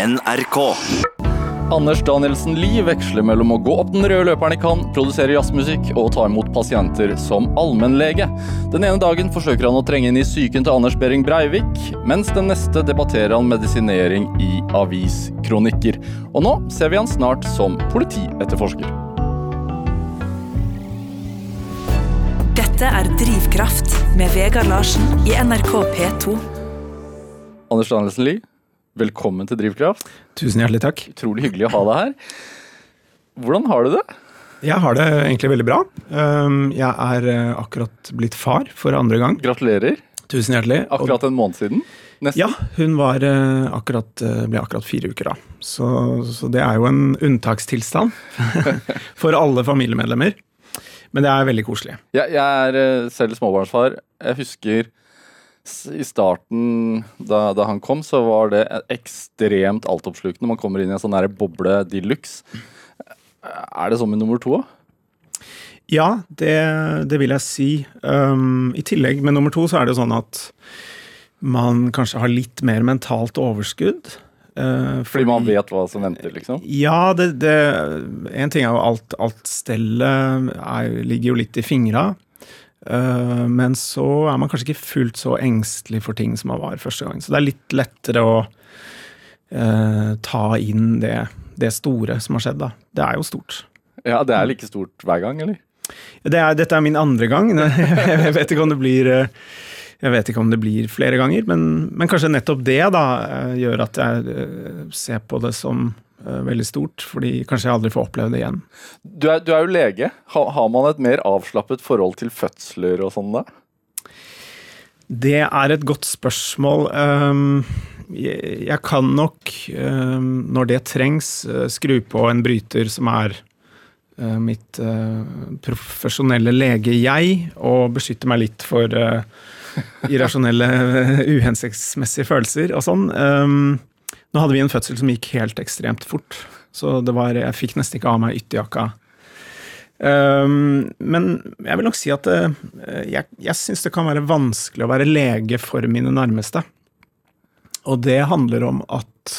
NRK. Anders Danielsen Lie veksler mellom å gå opp den røde løperen i Cannes, produsere jazzmusikk og ta imot pasienter som allmennlege. Den ene dagen forsøker han å trenge inn i psyken til Anders Behring Breivik, mens den neste debatterer han medisinering i aviskronikker. Og nå ser vi han snart som politietterforsker. Dette er Drivkraft med Vegard Larsen i NRK P2. Anders Danielsen Lie, velkommen til Drivkraft. Tusen hjertelig takk. Utrolig hyggelig å ha deg her. Hvordan har du det? Jeg har det egentlig veldig bra. Um, Jeg er eh, akkurat blitt far for andre gang. Gratulerer. Tusen hjertelig. Akkurat en måned siden. Nesten. Ja, hun var eh, akkurat, eh, ble akkurat fire uker da. Så, så det er jo en unntakstilstand for alle familiemedlemmer. Men det er veldig koselig. Jeg, jeg er selv småbarnsfar. Jeg husker i starten, da, da han kom, så var det ekstremt altoppslukende. Man kommer inn i en sånn boble de luxe. Er det sånn med nummer to? Ja, det, det vil jeg si. Um, I tillegg med nummer to så er det sånn at man kanskje har litt mer mentalt overskudd. Uh, Fordi man vet hva som venter, liksom? Ja, det, det En ting er jo alt, alt stellet er, ligger jo litt i fingra. Eh, men så er man kanskje ikke fullt så engstelig for ting som man var første gang. Så det er litt lettere å eh, ta inn det, det store som har skjedd, da. Det er jo stort. Ja, Det er like stort hver gang, eller? Det er, dette er min andre gang. Jeg vet ikke om det blir eh, jeg vet ikke om det blir flere ganger, men, men kanskje nettopp det da eh, gjør at jeg ser på det som veldig stort, fordi kanskje jeg aldri får oppleve det igjen. Du er, du er jo lege. Ha, har man et mer avslappet forhold til fødsler og sånn da? Det er et godt spørsmål. Um, jeg, kan nok, um, når det trengs, uh, skru på en bryter som er uh, mitt profesjonelle lege-jeg, og beskytte meg litt for irrasjonelle, uhensiktsmessige følelser og sånn. Nå hadde vi en fødsel som gikk helt ekstremt fort, så det var, jeg fikk nesten ikke av meg ytterjakka. Um, men jeg vil nok si at uh, jeg, jeg syns det kan være vanskelig å være lege for mine nærmeste. Og det handler om at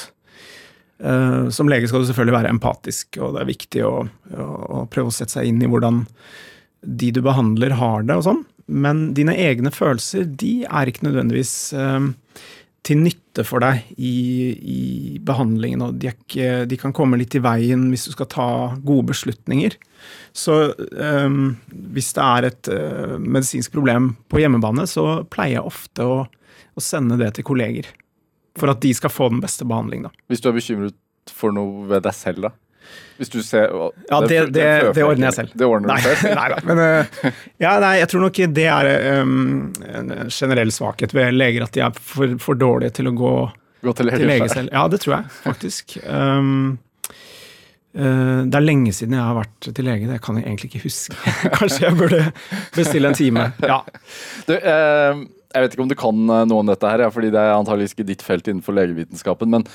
uh, som lege skal du selvfølgelig være empatisk, og det er viktig å, å, å prøve å sette seg inn i hvordan de du behandler, har det og sånn. Men dine egne følelser, de er ikke nødvendigvis uh, til nytte for deg i, i behandlingen, og de, ikke, de kan komme litt i veien hvis du skal ta gode beslutninger. Så um, hvis det er et uh, medisinsk problem på hjemmebane, så pleier jeg ofte å, å sende det til kolleger. For at de skal få den beste behandling, da. Hvis du er bekymret for noe ved deg selv, da? Hvis du ser Ja, det, det, det, det ordner jeg selv. Det ordner du selv? nei da. Men uh, ja, nei, jeg tror nok det er um, en generell svakhet ved leger, at de er for, for dårlige til å gå Gå til til lege selv. Ja, det tror jeg faktisk. Um, uh, det er lenge siden jeg har vært til lege, det kan jeg egentlig ikke huske. Kanskje jeg burde bestille en time. Ja. Du, eh, jeg vet ikke om du kan eh, noe om dette her, fordi det er antageligvis ikke ditt felt innenfor legevitenskapen, men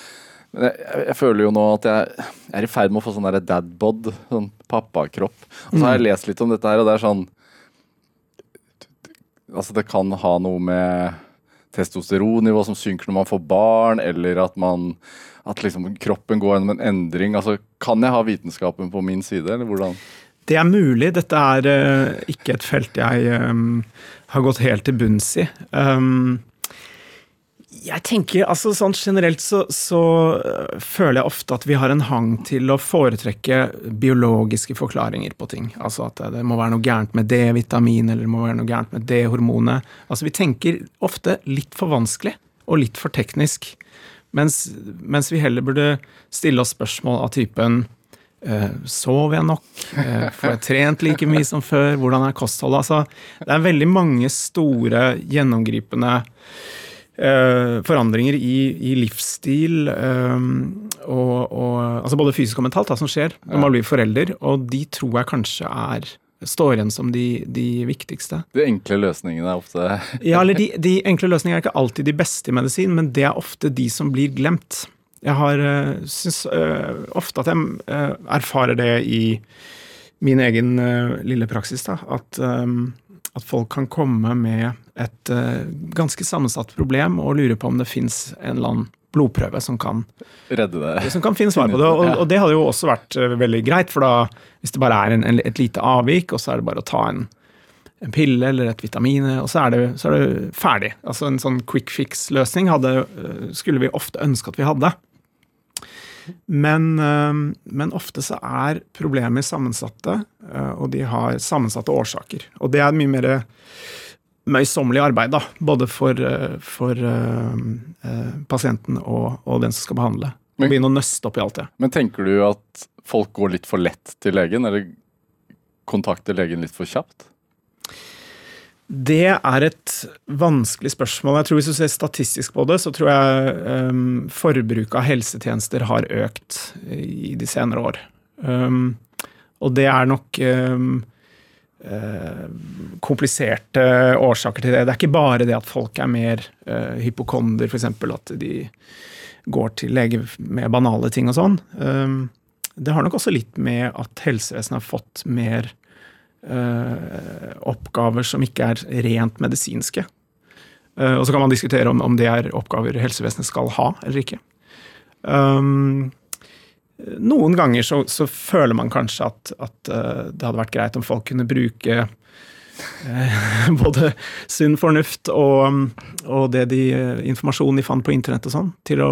men jeg, jeg føler jo nå at jeg, er i ferd med å få sånn der dadbod, sånn pappakropp. Og så har jeg lest litt om dette her, og det er sånn Altså, det kan ha noe med testosteronnivå som synker når man får barn, eller at man at liksom kroppen går gjennom en endring. Altså, Kan jeg ha vitenskapen på min side, eller hvordan? Det er mulig. Dette er uh, ikke et felt jeg um, har gått helt til bunns i. Um, jeg tenker, altså sånn Generelt så, så øh, føler jeg ofte at vi har en hang til å foretrekke biologiske forklaringer på ting. Altså at det må være noe gærent med D-vitamin eller det må være noe gærent med D-hormonet. Altså Vi tenker ofte litt for vanskelig og litt for teknisk. Mens, mens vi heller burde stille oss spørsmål av typen eh, Sover jeg nok? Eh, får jeg trent like mye som før? Hvordan er kostholdet? Altså, det er veldig mange store, gjennomgripende forandringer i, i livsstil eh, og, og altså både fysisk og mentalt da, som skjer når man blir forelder, og de tror jeg kanskje er står igjen som de, de viktigste. De enkle løsningene er ofte Ja, eller de, de enkle løsningene er ikke alltid de beste i medisin, men det er ofte de som blir glemt. Jeg har uh, syns øh, ofte at jeg øh, erfarer det i min egen øh, lille praksis, da. At, at folk kan komme med et øh, ganske sammensatt problem og lurer på om det fins en eller annen blodprøve som kan, Redde det. som kan finne svar på det. Og, og det hadde jo også vært eh, veldig greit, for da, hvis det bare er en, en, et lite avvik, og så er det bare å ta en, en pille eller et vitamin, og så er, det, så er det ferdig. Altså En sånn quick fix-løsning eh, skulle vi ofte ønske at vi hadde. Men, eh, men ofte så er problemer sammensatte, eh, og de har sammensatte årsaker. Og det er mye mer møysommelig arbeid, da, både for, eh, for uh, uh, pasienten og, og den som skal behandle. Men- Begynne å nøste opp i alt det. Men tenker du at folk går litt for lett til legen, eller kontakter legen litt for kjapt? Det er et vanskelig spørsmål. Jeg tror Hvis du ser statistisk på det, så tror jeg um, forbruket av helsetjenester har økt i de senere år. Um, og det er nok um, kompliserte årsaker til det. Det er ikke bare det at folk er mer uh, hypokonder, f.eks. at de går til lege med banale ting og sånn. Um, det har nok også litt med at helsevesenet har fått mer eh, oppgaver som ikke er rent medisinske. Eh, og så kan man diskutere om det er oppgaver helsevesenet skal ha eller ikke. Um, noen ganger så, så føler man kanskje at, at eh, det hadde vært greit om folk kunne bruke eh, både sunn fornuft og, og det de, eh, informasjonen de fant på internett og sånn, til å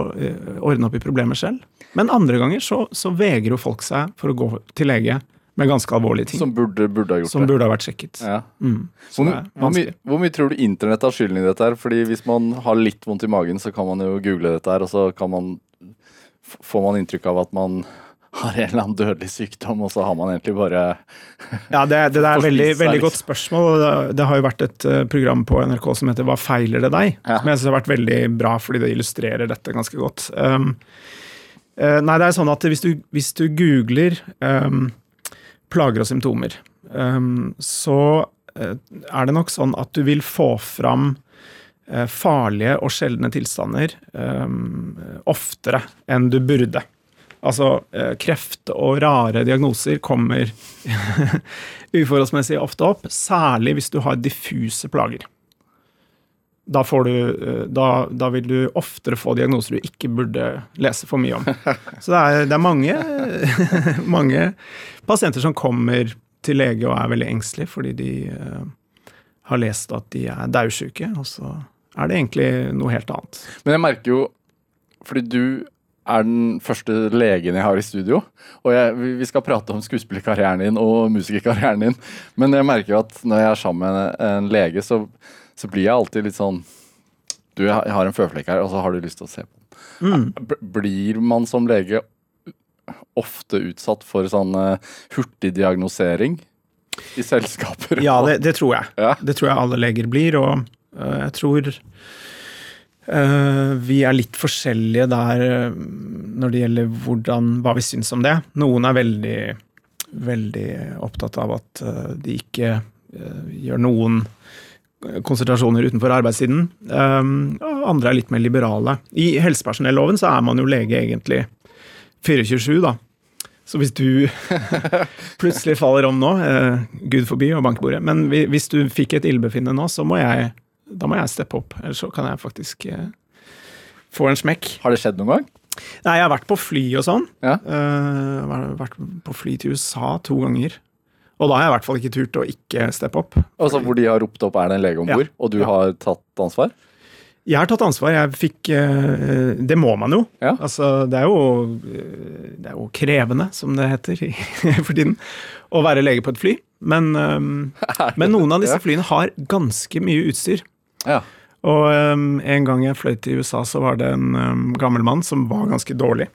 ordne opp i problemer selv. Men andre ganger så, så vegrer jo folk seg for å gå til lege med ganske alvorlige ting. Som burde, burde ha gjort Som det. burde ha vært sjekket. Ja. Mm. Hvor, hvor, mye, hvor mye tror du internett har skylden i dette? her? Fordi Hvis man har litt vondt i magen, så kan man jo google dette, her, og så kan man, får man inntrykk av at man har en eller annen dødelig sykdom, og så har man egentlig bare Ja, det, det er et veldig, veldig godt spørsmål. Det, det har jo vært et eh, program på NRK som heter Hva feiler det deg? Ja. Som jeg synes har vært veldig bra, fordi det illustrerer dette ganske godt. Um, uh, nei, det er sånn at hvis du, hvis du googler um, plager og symptomer, um, så uh, er det nok sånn at du vil få fram farlige og sjeldne tilstander um, oftere enn du burde. Altså, eh, kreft og rare diagnoser kommer uforholdsmessig ofte opp, særlig hvis du har diffuse plager. Da, får du, eh, da, da vil du oftere få diagnoser du ikke burde lese for mye om. Så det er, det er mange, mange pasienter som kommer til lege og er veldig engstelige fordi de uh, har lest at de er daudsjuke, og så er det egentlig noe helt annet. Men jeg merker jo, fordi du er den første legen jeg har i studio, og jeg, vi- skal prate om skuespillerkarrieren din og musikerkarrieren din, men jeg merker jo at når jeg er sammen med en, lege, så, så blir jeg alltid litt sånn Du, jeg har- en føflekk her, og så har du lyst til å se på den. Mm. Blir man som lege ofte utsatt for sånn eh, hurtigdiagnosering i selskaper? Ja, det, det tror jeg. Ja. Det tror jeg alle leger blir, og jeg tror øh, vi er litt forskjellige der øh, når det gjelder hvordan, hva vi syns om det. Noen er veldig, veldig opptatt av at de ikke gjør noen konsentrasjoner utenfor arbeidstiden. Um, andre er litt mer liberale. I helsepersonelloven så er man jo lege egentlig 427, da. Så hvis du plutselig faller om nå, eh, gud forby og bankbordet. men hvis du fikk et ildbefinnende nå, så må jeg, da må jeg steppe opp. Ellers så kan jeg faktisk eh, få en smekk. Har det skjedd noen gang? Nei, jeg har vært på fly og sånn. Ja. Eh, vært- på fly til USA to ganger. Og da har jeg i hvert fall ikke turt å ikke steppe opp. Altså Hvor de har ropt opp 'er det en lege om bord', Ja. og du Ja. har tatt ansvar? Jeg har tatt ansvar. Jeg fikk uh, Det må man jo. Ja. Altså, det er jo, eh, det er jo krevende, som det heter i, for tiden, å være lege på et fly. Men, um, men noen av disse flyene har ganske mye utstyr. Ja. Og um, en gang jeg fløy til USA, så var det en um, gammel mann som var ganske dårlig.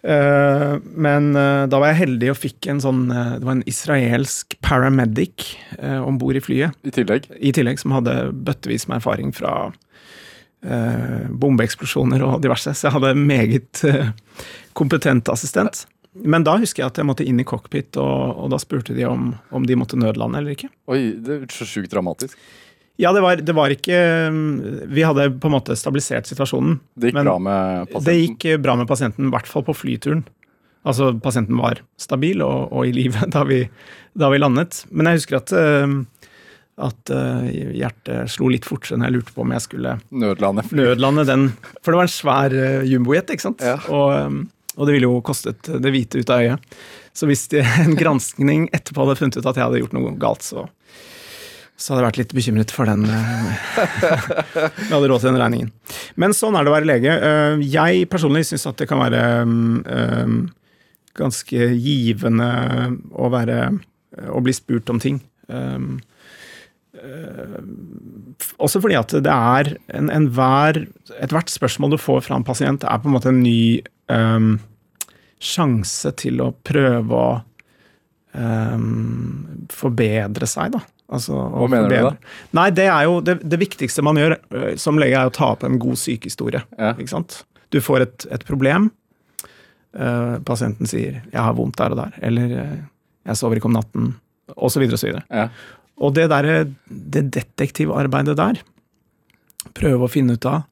Uh, men uh, da var jeg heldig og fikk en sånn uh, Det var en israelsk paramedic uh, om bord i flyet, I tillegg. i tillegg, som hadde bøttevis med erfaring fra bombeeksplosjoner og diverse. Så jeg hadde en meget kompetent assistent. Men da husker jeg at jeg måtte inn i cockpit, og, og da spurte de om, om de måtte nødlande eller ikke. Oi, det er så sjukt dramatisk. Ja, det var, det var ikke Vi hadde på en måte stabilisert situasjonen. Det gikk bra med pasienten? Det gikk bra med pasienten, i hvert fall på flyturen. Altså, pasienten var stabil og, og i live da vi, da vi landet. Men jeg husker at, eh, at eh, hjertet slo litt fortere når jeg lurte på om jeg skulle Nødlande. nødlande den. For det var en svær jumbojet, ikke sant. Ja. Og, og det ville jo kostet det hvite ut av øyet. Så hvis de, en granskning etterpå hadde funnet ut at jeg hadde gjort noe galt, så, så hadde jeg vært litt bekymret for den. vi Jeg hadde råd til den regningen. Men sånn er det å være lege. Eh, Jeg personlig syns at det kan være um, um, ganske givende å være å bli spurt om ting. Også fordi at det er en, enhver Ethvert spørsmål du får fra en pasient, er på en måte en ny um, sjanse til å prøve å um, forbedre seg, da. Altså, Hva mener du da? Nei, det er jo det, det viktigste man gjør som lege, er å ta opp en god sykehistorie. Ja. Ikke sant? Du får et, et problem. Uh, pasienten sier 'jeg har vondt der og der', eller eh, 'jeg sover ikke om natten', osv. osv. Ja. Og det der, det detektivarbeidet der, prøve å finne ut av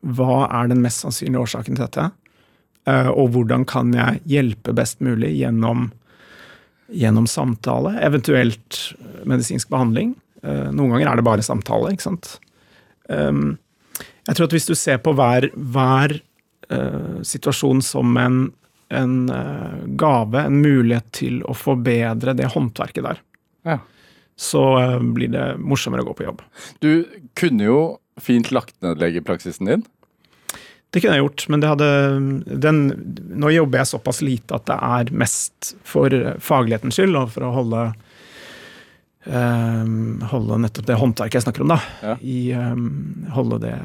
hva er den mest sannsynlige årsaken til dette, eh, og hvordan kan jeg hjelpe best mulig gjennom, gjennom samtale, eventuelt medisinsk behandling. Eh, Noen ganger er det bare samtale, ikke sant. Um, Jeg tror at hvis du ser på hver, hver eh, situasjon som en, en eh, gave, en mulighet til å forbedre det håndverket der, Ja. så eh, blir det morsommere å gå på jobb. Du kunne jo fint lagt ned legepraksisen din. Det kunne jeg gjort, men det hadde den, Nå jobber jeg såpass lite at det er mest for faglighetens skyld, og for å holde um, holde nettopp det håndverket jeg snakker om, da. Ja. I, um, holde det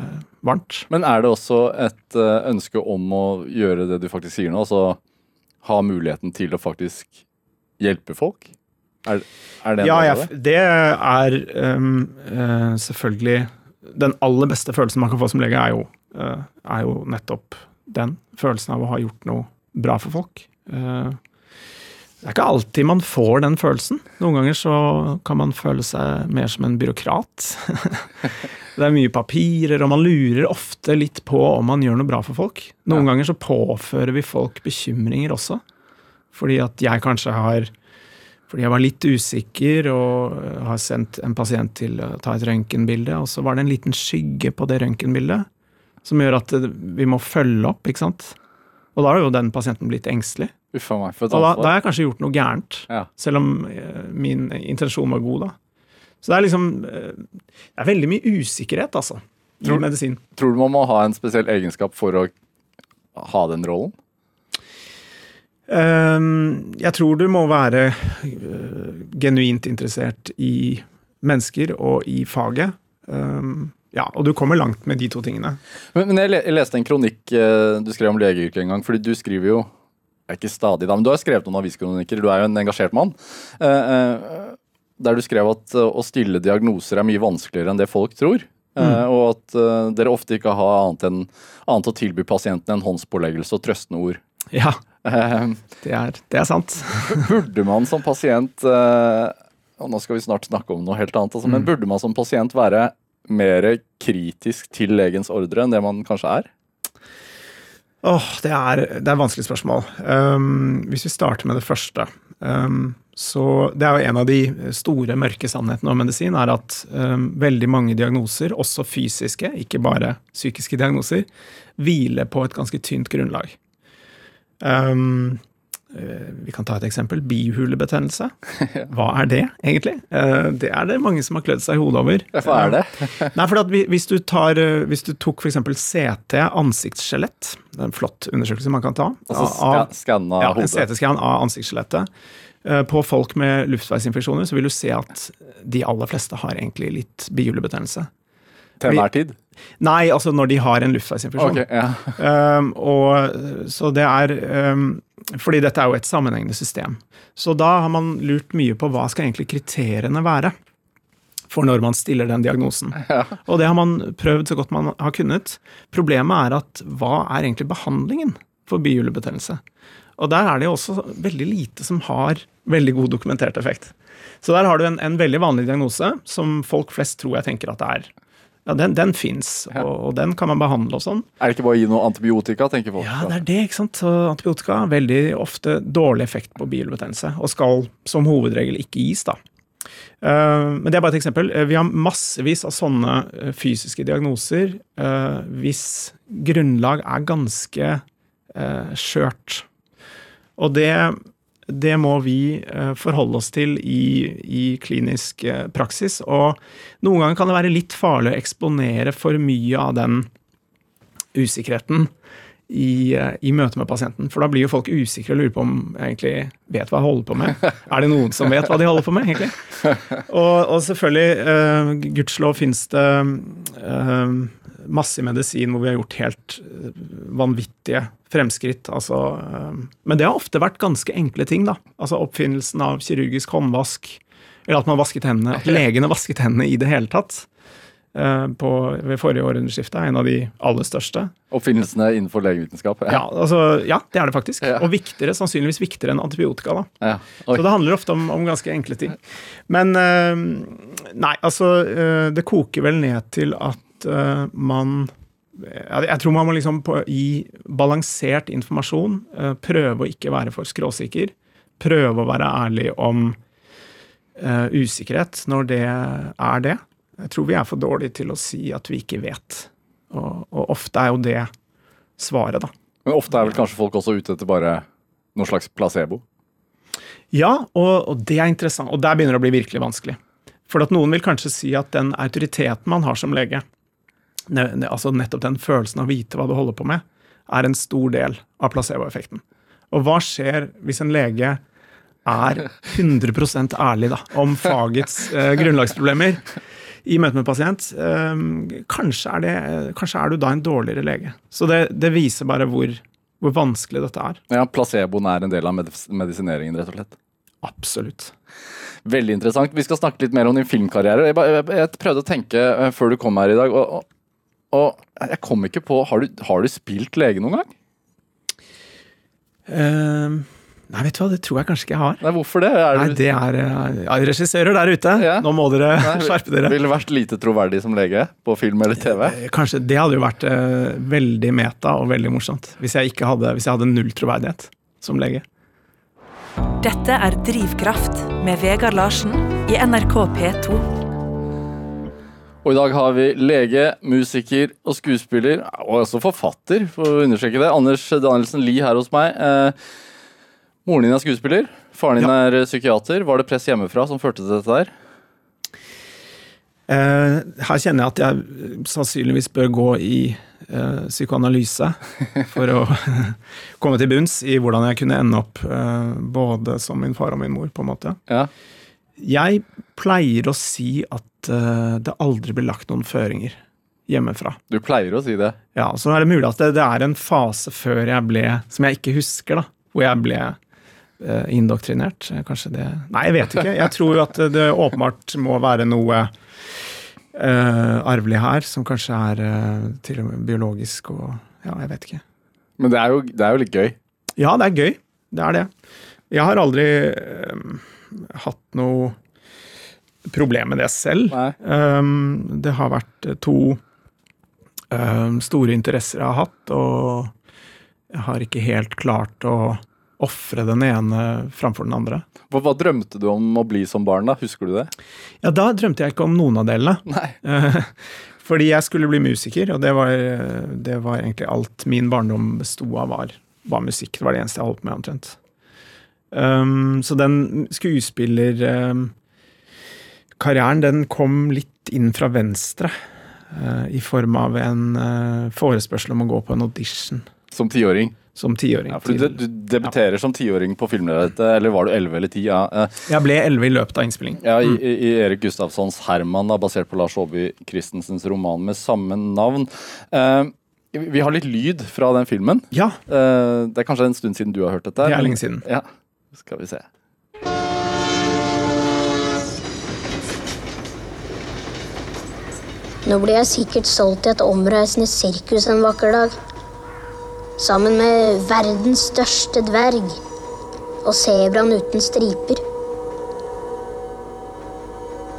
varmt. Men er det også et eh, ønske om å gjøre det du faktisk sier nå, altså ha muligheten til å faktisk hjelpe folk? Er, er det en Ja, jeg, det er um, uh, selvfølgelig Den aller beste følelsen man kan få som lege, er jo, eh, er jo nettopp den. Følelsen av å ha gjort noe bra for folk. Eh, det er ikke alltid man får den følelsen. Noen ganger så kan man føle seg mer som en byråkrat. det er mye papirer, og man lurer ofte litt på om man gjør noe bra for folk. Noen Ja. ganger så påfører vi folk bekymringer også. Fordi at jeg kanskje har fordi jeg var litt usikker og har sendt en pasient til å ta et røntgenbilde, og så var det en liten skygge på det røntgenbildet som gjør at vi må følge opp, ikke sant. Og da har jo den pasienten blitt engstelig. Uffa meg, for Og da, da har jeg kanskje gjort noe gærent, Ja. selv om eh, min intensjon var god, da. Så det er liksom eh, Det er veldig mye usikkerhet, altså, i medisin. Tror du man må ha en spesiell egenskap for å ha den rollen? Ehm, jeg tror du må være øh, genuint interessert i mennesker og i faget. Ehm, ja, og du kommer langt med de to tingene. Men, men jeg, leste en kronikk eh, du skrev om legeyrket en gang, fordi du skriver jo ikke stadig da, men du har skrevet noen aviskronikker, du er jo en engasjert mann. eh, eh, der du skrev at eh, å stille diagnoser er mye vanskeligere enn det folk tror. Mm. Og at eh, dere ofte ikke har annet, enn, annet å tilby pasienten enn håndspåleggelse og trøstende ord. Ja, Eh, det er, det er sant. burde man som pasient eh, Og nå skal vi snart snakke om noe helt annet, altså, men burde man som pasient være mer kritisk til legens ordre enn det man kanskje er? Åh, det er, det er et vanskelig spørsmål. Um, hvis vi starter med det første um, så Det er jo en av de store, mørke sannhetene om medisin, er at um, veldig mange diagnoser, også fysiske, ikke bare psykiske diagnoser, hviler på et ganske tynt grunnlag. Eh, vi kan ta et eksempel. Bihulebetennelse. Hva er det, egentlig? Eh, det er det mange som har klødd seg i hodet over. Hva er det? Nei, for hvis, du tar, eh, hvis du tok f.eks. CT ansiktsskjelett, det er en flott undersøkelse man kan ta Altså skanna ja, en? CT-skann av ansiktsskjelettet på folk med luftveisinfeksjoner, så vil du se at de aller fleste har egentlig litt bihulebetennelse. Til enhver tid? Nei, altså når de har en luftveisinfeksjon. Okay, ja. Um, og, så det er um, Fordi dette er jo et sammenhengende system. Så da har man lurt mye på hva skal egentlig kriteriene være for når man stiller den diagnosen. Og det har man prøvd så godt man har kunnet. Problemet er at hva er egentlig behandlingen for bihulebetennelse? Og der er det jo også veldig lite som har veldig god dokumentert effekt. Så der har du en, en veldig vanlig diagnose som folk flest tror jeg tenker at det er. Ja, den, den fins, og, og den kan man behandle og sånn. Er det ikke bare å gi noe antibiotika, tenker folk? Ja, det er det, ikke sant. Så antibiotika har veldig ofte dårlig effekt på bihulebetennelse, og skal som hovedregel ikke gis, da. Eh, men det er bare et eksempel. Eh, Vi har massevis av sånne eh, fysiske diagnoser eh, hvis grunnlag er ganske eh, skjørt. Og det, det må vi eh, forholde oss til i, i klinisk eh, praksis. Og noen ganger kan det være litt farlig å eksponere for mye av den usikkerheten i, eh, i møte med pasienten. For da blir jo folk usikre og lurer på om jeg egentlig vet hva jeg holder på med. Er det noen som vet hva de holder på med, egentlig? Og, og selvfølgelig, uh, gudskjelov fins det eh, masse i medisin hvor vi har gjort helt eh, vanvittige fremskritt. Altså, eh, men det har ofte vært ganske enkle ting. da. Altså Oppfinnelsen av kirurgisk håndvask, eller at man vasket hendene, at legene vasket hendene i det hele tatt. eh, På, ved forrige århundreskifte en av de aller største. Oppfinnelsene innenfor legevitenskap. Ja, altså, ja, det er det faktisk. Ja. Og viktigere, sannsynligvis viktigere enn antibiotika. da. Ja. Så det handler ofte om, om ganske enkle ting. Men nei, altså Det koker vel ned til at eh, man Jeg tror man må liksom på, gi balansert informasjon. eh, prøve å ikke være for skråsikker. Prøve å være ærlig om uh, usikkerhet når det er det. Jeg tror vi er for dårlige til å si at vi ikke vet. Og, og ofte er jo det svaret, da. Men ofte er vel kanskje folk også ute etter bare noen slags placebo? Ja, og, og det er interessant. Og der begynner det å bli virkelig vanskelig. For at noen vil kanskje si at den autoriteten man har som lege, altså nettopp den følelsen av å vite hva du holder på med, er en stor del av placeboeffekten. Og hva skjer hvis en lege er 100 ærlig da, om fagets eh, grunnlagsproblemer i møte med pasient? Eh, kanskje, er det, kanskje er du da en dårligere lege. Så det, det viser bare hvor, hvor vanskelig dette er. Ja, Placeboen er en del av medis medisineringen, rett og slett. Absolutt. Veldig interessant. Vi skal snakke litt mer om din filmkarriere. Jeg prøvde å tenke eh, før du kom her i dag, og, og, jeg kom ikke på Har du, har du spilt lege noen gang? Uh, nei, vet du hva, det tror jeg kanskje ikke jeg har. Nei, hvorfor det? Er Nei, det er eh, ja, regissører der ute. Ja. Nå må dere Nei, skjerpe dere. Ville vært lite troverdig som lege på film eller TV? Eh, Kanskje Det hadde jo vært uh, veldig meta og veldig morsomt. Hvis jeg, ikke hadde, hvis jeg hadde null troverdighet som lege. Dette er Drivkraft med Vegard Larsen i NRK P2. Og i dag har vi lege, musiker og skuespiller, og også forfatter, for å understreke det. Anders Danielsen Lie her hos meg. Eh, moren din er skuespiller, faren din er eh, psykiater. Var det press hjemmefra som førte til dette der? Eh, her kjenner jeg at jeg sannsynligvis bør gå i eh, psykoanalyse for å komme til bunns i hvordan jeg kunne ende opp eh, både som min far og min mor, på en måte. Ja. Jeg pleier å si at uh, det aldri blir lagt noen føringer hjemmefra. Du pleier å si det. Ja, Så er det mulig at det, det er en fase før jeg ble, som jeg ikke husker, da, hvor jeg ble uh, indoktrinert. Kanskje det Nei, jeg vet ikke. Jeg tror jo at det åpenbart må være noe uh, arvelig her, som kanskje er uh, til og med biologisk og Ja, jeg vet ikke. Men det er jo, det er jo litt gøy. Ja, det er gøy. Det er det. Jeg har aldri eh, hatt noe problem med det selv. Um, det har vært eh, to um, store interesser jeg har hatt, og jeg har ikke helt klart å ofre den ene framfor den andre. Hva, hva drømte du om å bli som barn, da? Husker du det? Ja, da drømte jeg ikke om noen av delene. Nei. Eh, Fordi jeg skulle bli musiker, og det var, det var egentlig alt min barndom besto av, var, var musikk. Det var det eneste jeg holdt på med, omtrent. Um, så den skuespillerkarrieren, den kom litt inn fra venstre. Uh, I form av en uh, forespørsel om å gå på en audition Som tiåring? som tiåring. Ja, for du, du debuterer som tiåring på filmlerretet, eller var du elleve eller ti? Ja. Eh, Jeg ble elleve i løpet av innspilling. Ja, i, i i Erik Gustafssons 'Herman', da, basert på Lars Aabye Christensens roman med samme navn. Uh, vi har litt lyd fra den filmen. Ja, det er kanskje en stund siden du har hørt dette? det er lenge siden. Ja, skal vi se. Nå blir jeg sikkert solgt i et omreisende sirkus en vakker dag. Sammen med verdens største dverg og sebraen uten striper.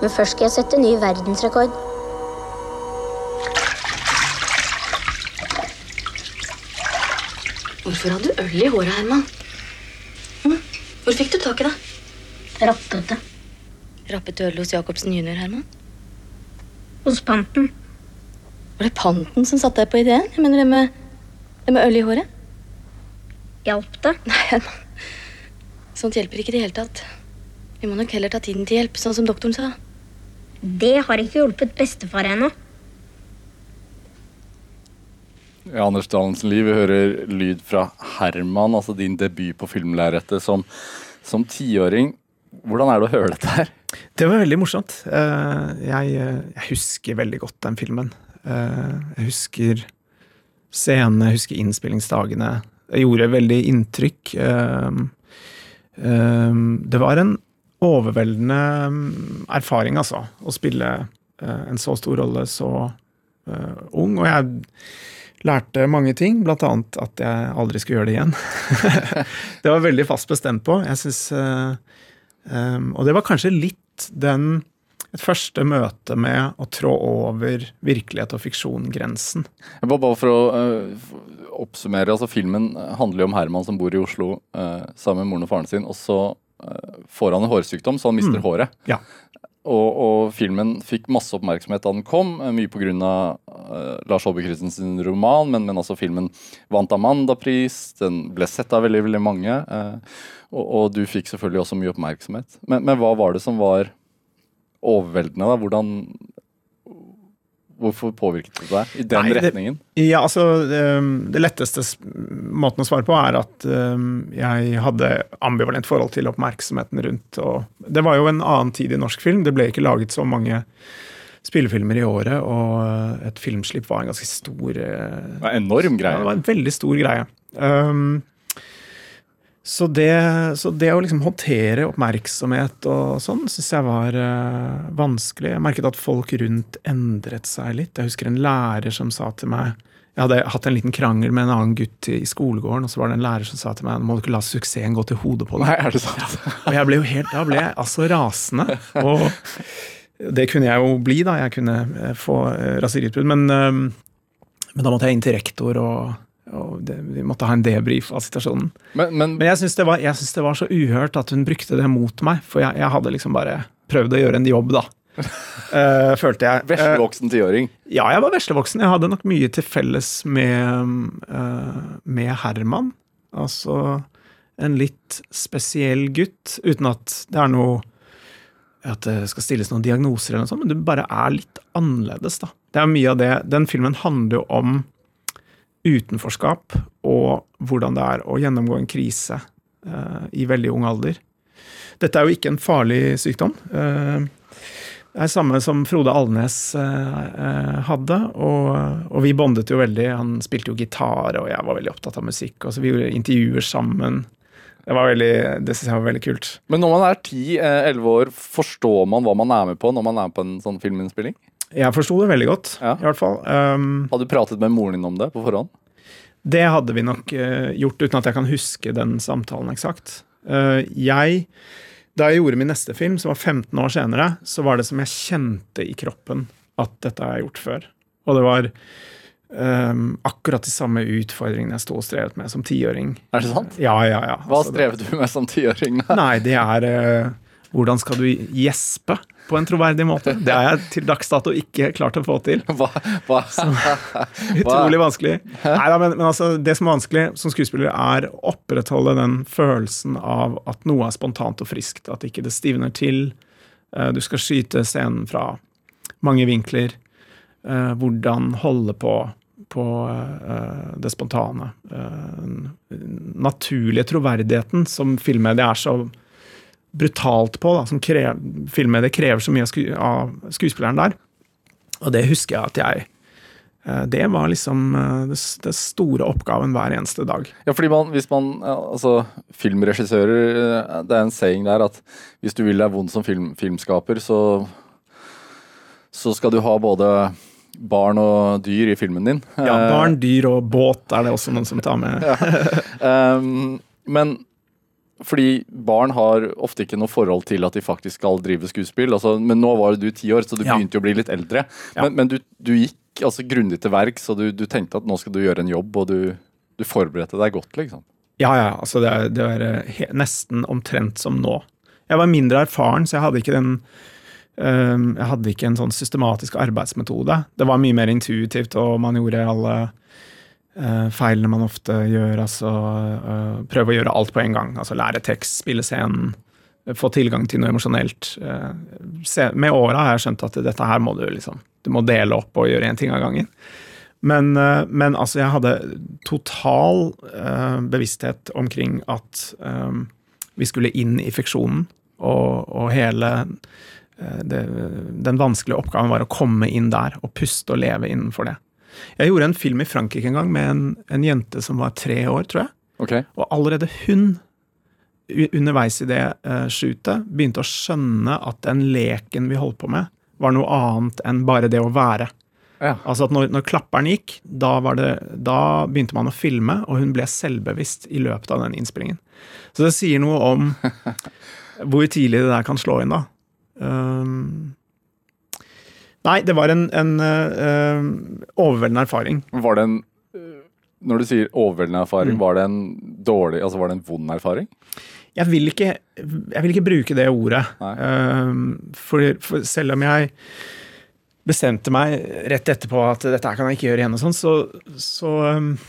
Men først skal jeg sette ny verdensrekord. Hvorfor har du øl i håret, Herman? Hvor fikk du tak i det? Rappete. rappet øl hos Jacobsen jr., Herman? Hos panten. Var det panten som satte deg på ideen? Jeg mener det med, det med øl i håret? Hjalp det? Nei, Herman. Sånt hjelper ikke i det hele tatt. Vi må nok heller ta tiden til hjelp, sånn som doktoren sa. Det har ikke hjulpet bestefar ennå. Ja, Anders Dahlensen liv. vi hører lyd fra Herman, altså din debut på filmlerretet som, som tiåring. Hvordan er det å høre dette her? Det var veldig morsomt. Eh, Jeg, jeg husker veldig godt den filmen. Eh, Jeg husker scenene, jeg husker innspillingsdagene. Det gjorde veldig inntrykk. Eh, Det var en overveldende mm, erfaring, altså, å spille en så stor rolle så ung. Og jeg lærte mange ting, annet at jeg aldri skulle gjøre det igjen. det var veldig fast bestemt på. Jeg synes, Um, og det var kanskje litt den et første møte med å trå over virkelighet og fiksjon-grensen. Bare for å uh, oppsummere, altså Filmen handler jo om Herman som bor i Oslo uh, sammen med moren og faren sin. Og så uh, får han en hårsykdom, så han mister Mm. håret. Ja. Og, og filmen fikk masse oppmerksomhet da den kom, øh, mye pga. Uh, Lars Saabye Christensens roman, men, men altså filmen vant Amanda-pris, den ble sett av veldig veldig mange. Uh, og, og du fikk selvfølgelig også mye oppmerksomhet. Men, men hva var det som var overveldende? da? Hvordan Hvorfor påvirket det deg i den Nei, det- retningen? Ja, altså det, Det letteste måten å svare på er at um, jeg hadde ambivalent forhold til oppmerksomheten rundt. Og det var jo en annen tid i norsk film. Det ble ikke laget så mange spillefilmer i året, og uh, et filmslipp var en ganske stor uh, Det enorm Ja, greie. det var en veldig stor greie. Um, så, det, så det å liksom håndtere oppmerksomhet og sånn, syns jeg var uh, vanskelig. Jeg merket at folk rundt endret seg litt. Jeg husker en lærer som sa til meg Jeg hadde hatt en liten krangel med en annen gutt i skolegården, og så var det en lærer som sa til meg nå må du ikke la suksessen gå til hodet på deg. Nei, er det sant? Og jeg ble jo helt, da ble jeg altså rasende. Og det kunne jeg jo bli, da. Jeg kunne eh, få eh, raseriutbrudd. Men, uh, men da måtte jeg inn til rektor, og, og det, vi måtte ha en debrief av situasjonen. Men, men Men jeg syns det, det var så uhørt at hun brukte det mot meg, for jeg, jeg hadde liksom bare prøvd å gjøre en jobb, da. uh, følte jeg. Eh, veslevoksen tiåring ja, jeg var veslevoksen. Jeg hadde nok mye til felles med, uh, med Herman. Altså en litt spesiell gutt, uten at det er noe at det skal stilles noen diagnoser, eller noe sånt, men du bare er litt annerledes. da. Det er mye av det. Den filmen handler jo om utenforskap og hvordan det er å gjennomgå en krise eh, i veldig ung alder. Dette er jo ikke en farlig sykdom. Eh, det er samme som Frode Alnes eh, eh, hadde, og, og vi bondet jo veldig. Han spilte jo gitar, og jeg var veldig opptatt av musikk. Og så vi gjorde intervjuer sammen. Det var veldig, det synes jeg var veldig kult. Men når man er 10-11 år, forstår man hva man er med på når man er på en sånn filminnspilling? Jeg forsto det veldig godt, Ja. i hvert fall. Um, Hadde du pratet med moren din om det på forhånd? Det hadde vi nok uh, gjort, uten at jeg kan huske den samtalen eksakt. Uh, jeg, da jeg gjorde min neste film, som var 15 år senere, så var det som jeg kjente i kroppen at dette har jeg gjort før. Og det var um, akkurat de samme utfordringene jeg sto og strevet med som tiåring. Er det sant? Ja, ja, ja. Hva Altså, strevet du med som tiåring? Nei, det er uh, hvordan skal du gjespe på en troverdig måte? Det har jeg til dags dato ikke klart å få til. Hva, hva? Utrolig vanskelig. Neida, men, men altså, det som er vanskelig som skuespiller, er å opprettholde den følelsen av at noe er spontant og friskt. At ikke det stivner til. Eh, Du skal skyte scenen fra mange vinkler. Eh, Hvordan holde på på eh, det spontane. Den naturlige troverdigheten som filmmedia er så brutalt på, da, som krev, filmmediet krever så mye av, sku, av skuespilleren der. Og det husker jeg at jeg eh, Det var liksom eh, det, det store oppgaven hver eneste dag. Ja, fordi man, hvis man, altså Filmregissører, eh, det er en saying der at hvis du vil deg vond som film, filmskaper, så så skal du ha både barn og dyr i filmen din. Ja, Eh, Barn, dyr og båt er det også noen som tar med. Ehm, men fordi barn har ofte ikke noe forhold til at de faktisk skal drive skuespill. Altså, men nå var du ti år, så du Ja. begynte jo å bli litt eldre. Ja. Men, men du, du gikk altså grundig til verks, og du, du tenkte at nå skal du gjøre en jobb, og du, du forberedte deg godt, liksom. Ja, ja, altså det er, det er eh, nesten omtrent som nå. Jeg var mindre erfaren, så jeg hadde ikke den eh, Jeg hadde ikke en sånn systematisk arbeidsmetode. Det var mye mer intuitivt, og man gjorde alle feilene man ofte gjør. Altså eh, prøve å gjøre alt på en gang. Altså lære tekst, spille scenen, få tilgang til noe emosjonelt. Eh, med åra har jeg skjønt at dette her må du liksom Du må dele opp og gjøre én ting av gangen. Men, eh, men, altså, jeg hadde total bevissthet omkring at vi skulle inn i fiksjonen, og, og hele det, Den vanskelige oppgaven var å komme inn der og puste og leve innenfor det. Jeg gjorde en film i Frankrike en gang med en, en jente som var tre år, tror jeg. Okay. Og allerede hun, underveis i det uh, shootet, begynte å skjønne at den leken vi holdt på med, var noe annet enn bare det å være. Ja. Altså at når, når, klapperen gikk, da, det, da, begynte man å filme, og hun ble selvbevisst i løpet av den innspillingen. Så det sier noe om hvor tidlig det der kan slå inn, da. Um, nei, det var en, en uh, overveldende erfaring. Var det en Når du sier overveldende erfaring, mm. var det en dårlig Altså var det en vond erfaring? Jeg vil ikke, jeg vil ikke bruke det ordet. Uh, for, for selv om jeg bestemte meg rett etterpå at dette kan jeg ikke gjøre igjen, og sånn, så, så uh,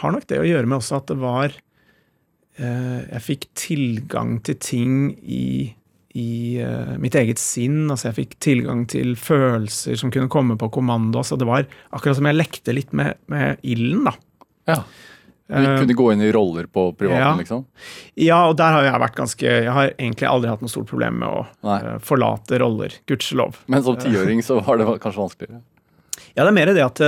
har nok det å gjøre med også at det var uh, Jeg fikk tilgang til ting i, i uh, mitt eget sinn. altså Jeg fikk tilgang til følelser som kunne komme på kommando. altså Det var akkurat som jeg lekte litt med, med ilden. da. Ja. Du kunne gå inn i roller på privaten, ja. liksom? Ja, og der har jeg vært ganske Jeg har egentlig aldri hatt noe stort problem med å Nei. forlate roller. Gudskjelov. Men som tiåring så var det kanskje vanskeligere? Ja, det er mer det at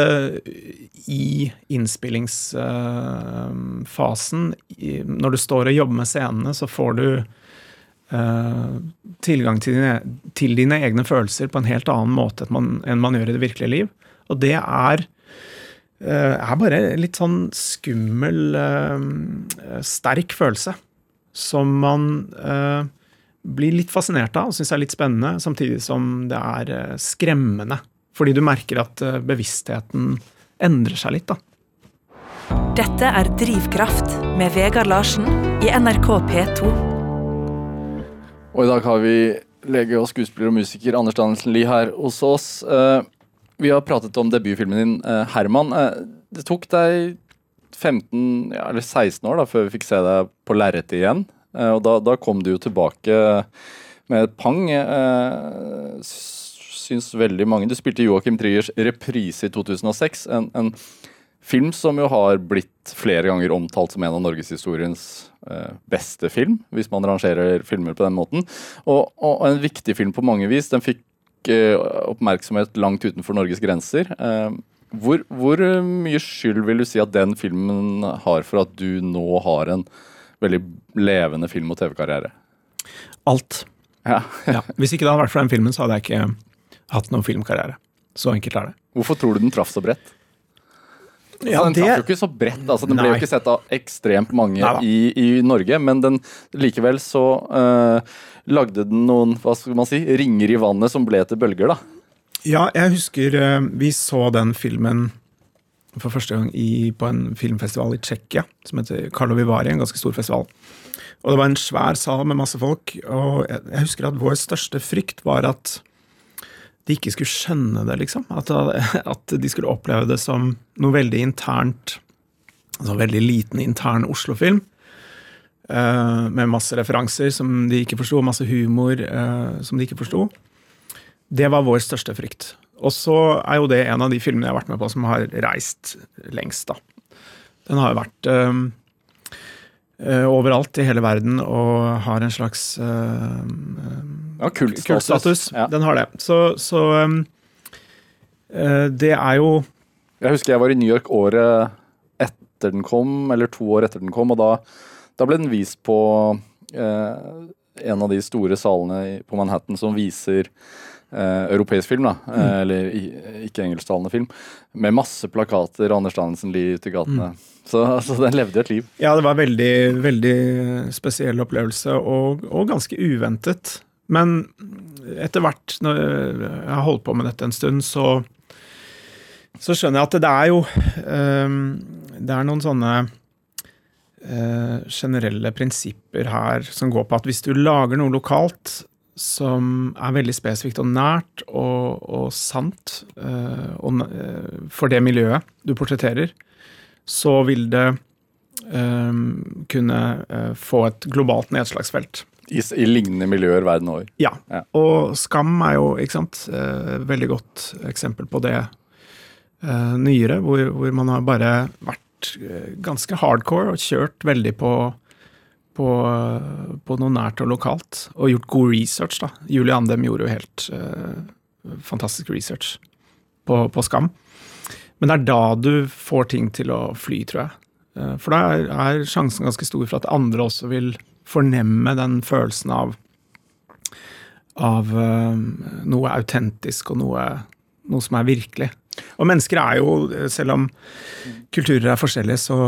i innspillingsfasen, når du står og jobber med scenene, så får du tilgang til dine, til dine, egne følelser på en helt annen måte enn man, enn man gjør i det virkelige liv. Og det er Eh, er bare litt sånn skummel, eh, sterk følelse. Som man eh, blir litt fascinert av og syns er litt spennende, samtidig som det er skremmende. Fordi du merker at bevisstheten endrer seg litt, da. Dette er Drivkraft med Vegard Larsen i NRK P2. Og i dag har vi lege og skuespiller og musiker Anders Danielsen Lie her hos oss. Vi har pratet om debutfilmen din, eh, Herman. Eh, det tok deg 15, ja, eller 16 år da, før vi fikk se deg på lerretet igjen. Eh, og da, da, kom du jo tilbake med et pang. Syns veldig mange Du spilte Joakim Triers reprise i 2006. En, en, film som jo har blitt flere ganger omtalt som en av norgeshistoriens beste film, hvis man rangerer filmer på den måten. Og, og en viktig film på mange vis. Den fikk Eh, oppmerksomhet langt utenfor Norges grenser. Eh, hvor, hvor, mye skyld vil du si at den filmen har for at du nå har en veldig levende film- og TV-karriere? Alt. Ja. ja. Hvis ikke det hadde vært for den filmen, så hadde jeg ikke hatt noen filmkarriere. Så enkelt er det. Hvorfor tror du den traff så bredt? Ja, den det... traff jo ikke så bredt. altså Den ble jo ikke sett av ekstremt mange i, i, Norge, men den, likevel så uh, lagde den noen hva skal man si, ringer i vannet som ble til bølger, da. Ja, jeg husker uh, vi så den filmen for første gang i, på en filmfestival i Tsjekkia som heter Karlo Vivari, en ganske stor festival. Og det var en svær sal med masse folk, og jeg, jeg husker at vår største frykt var at de ikke skulle skjønne det, liksom. At, at, de skulle oppleve det som noe veldig internt. Altså veldig liten intern Oslo-film. Uh, med masse referanser som de ikke forsto, masse humor uh, som de ikke forsto. Det var vår største frykt. Og så er jo det en av de filmene jeg har vært med på som har reist lengst, da. Den har jo vært uh, overalt i hele verden og har en slags uh, ja, kultstatus. kultstatus. Ja. Den har det. Så, så um, det er jo Jeg husker jeg var i New York året etter den kom, eller to år etter den kom, og da, da ble den vist på en av de store salene på Manhattan som viser Eh, europeisk film, da, mm. eller ikke engelsktalende film, med masse plakater og Anders Danielsen Lie ute i gatene. Mm. Så altså, den levde et liv. Ja, det var veldig, veldig spesiell opplevelse, og, og ganske uventet. Men etter hvert, når jeg har holdt på med dette en stund, så, så skjønner jeg at det er jo um, Det er noen sånne eh, generelle prinsipper her som går på at hvis du lager noe lokalt som er veldig spesifikt og nært og, og sant uh, og, uh, for det miljøet du portretterer, så vil det eh, kunne få et globalt nedslagsfelt. I, I lignende miljøer verden over. Ja. Ja. Og Skam er jo ikke sant, veldig godt eksempel på det nyere, hvor, hvor man har bare vært ganske hardcore og kjørt veldig på, på, på noe nært og lokalt. Og gjort god research, da. Julie Andem gjorde jo helt uh, fantastisk research på, på Skam. Men det er da du får ting til å fly, tror jeg. Eh, For da er, er sjansen ganske stor for at andre også vil fornemme den følelsen av av uh, noe autentisk og noe, noe som er virkelig. Og mennesker er jo, selv om kulturer er forskjellige, så,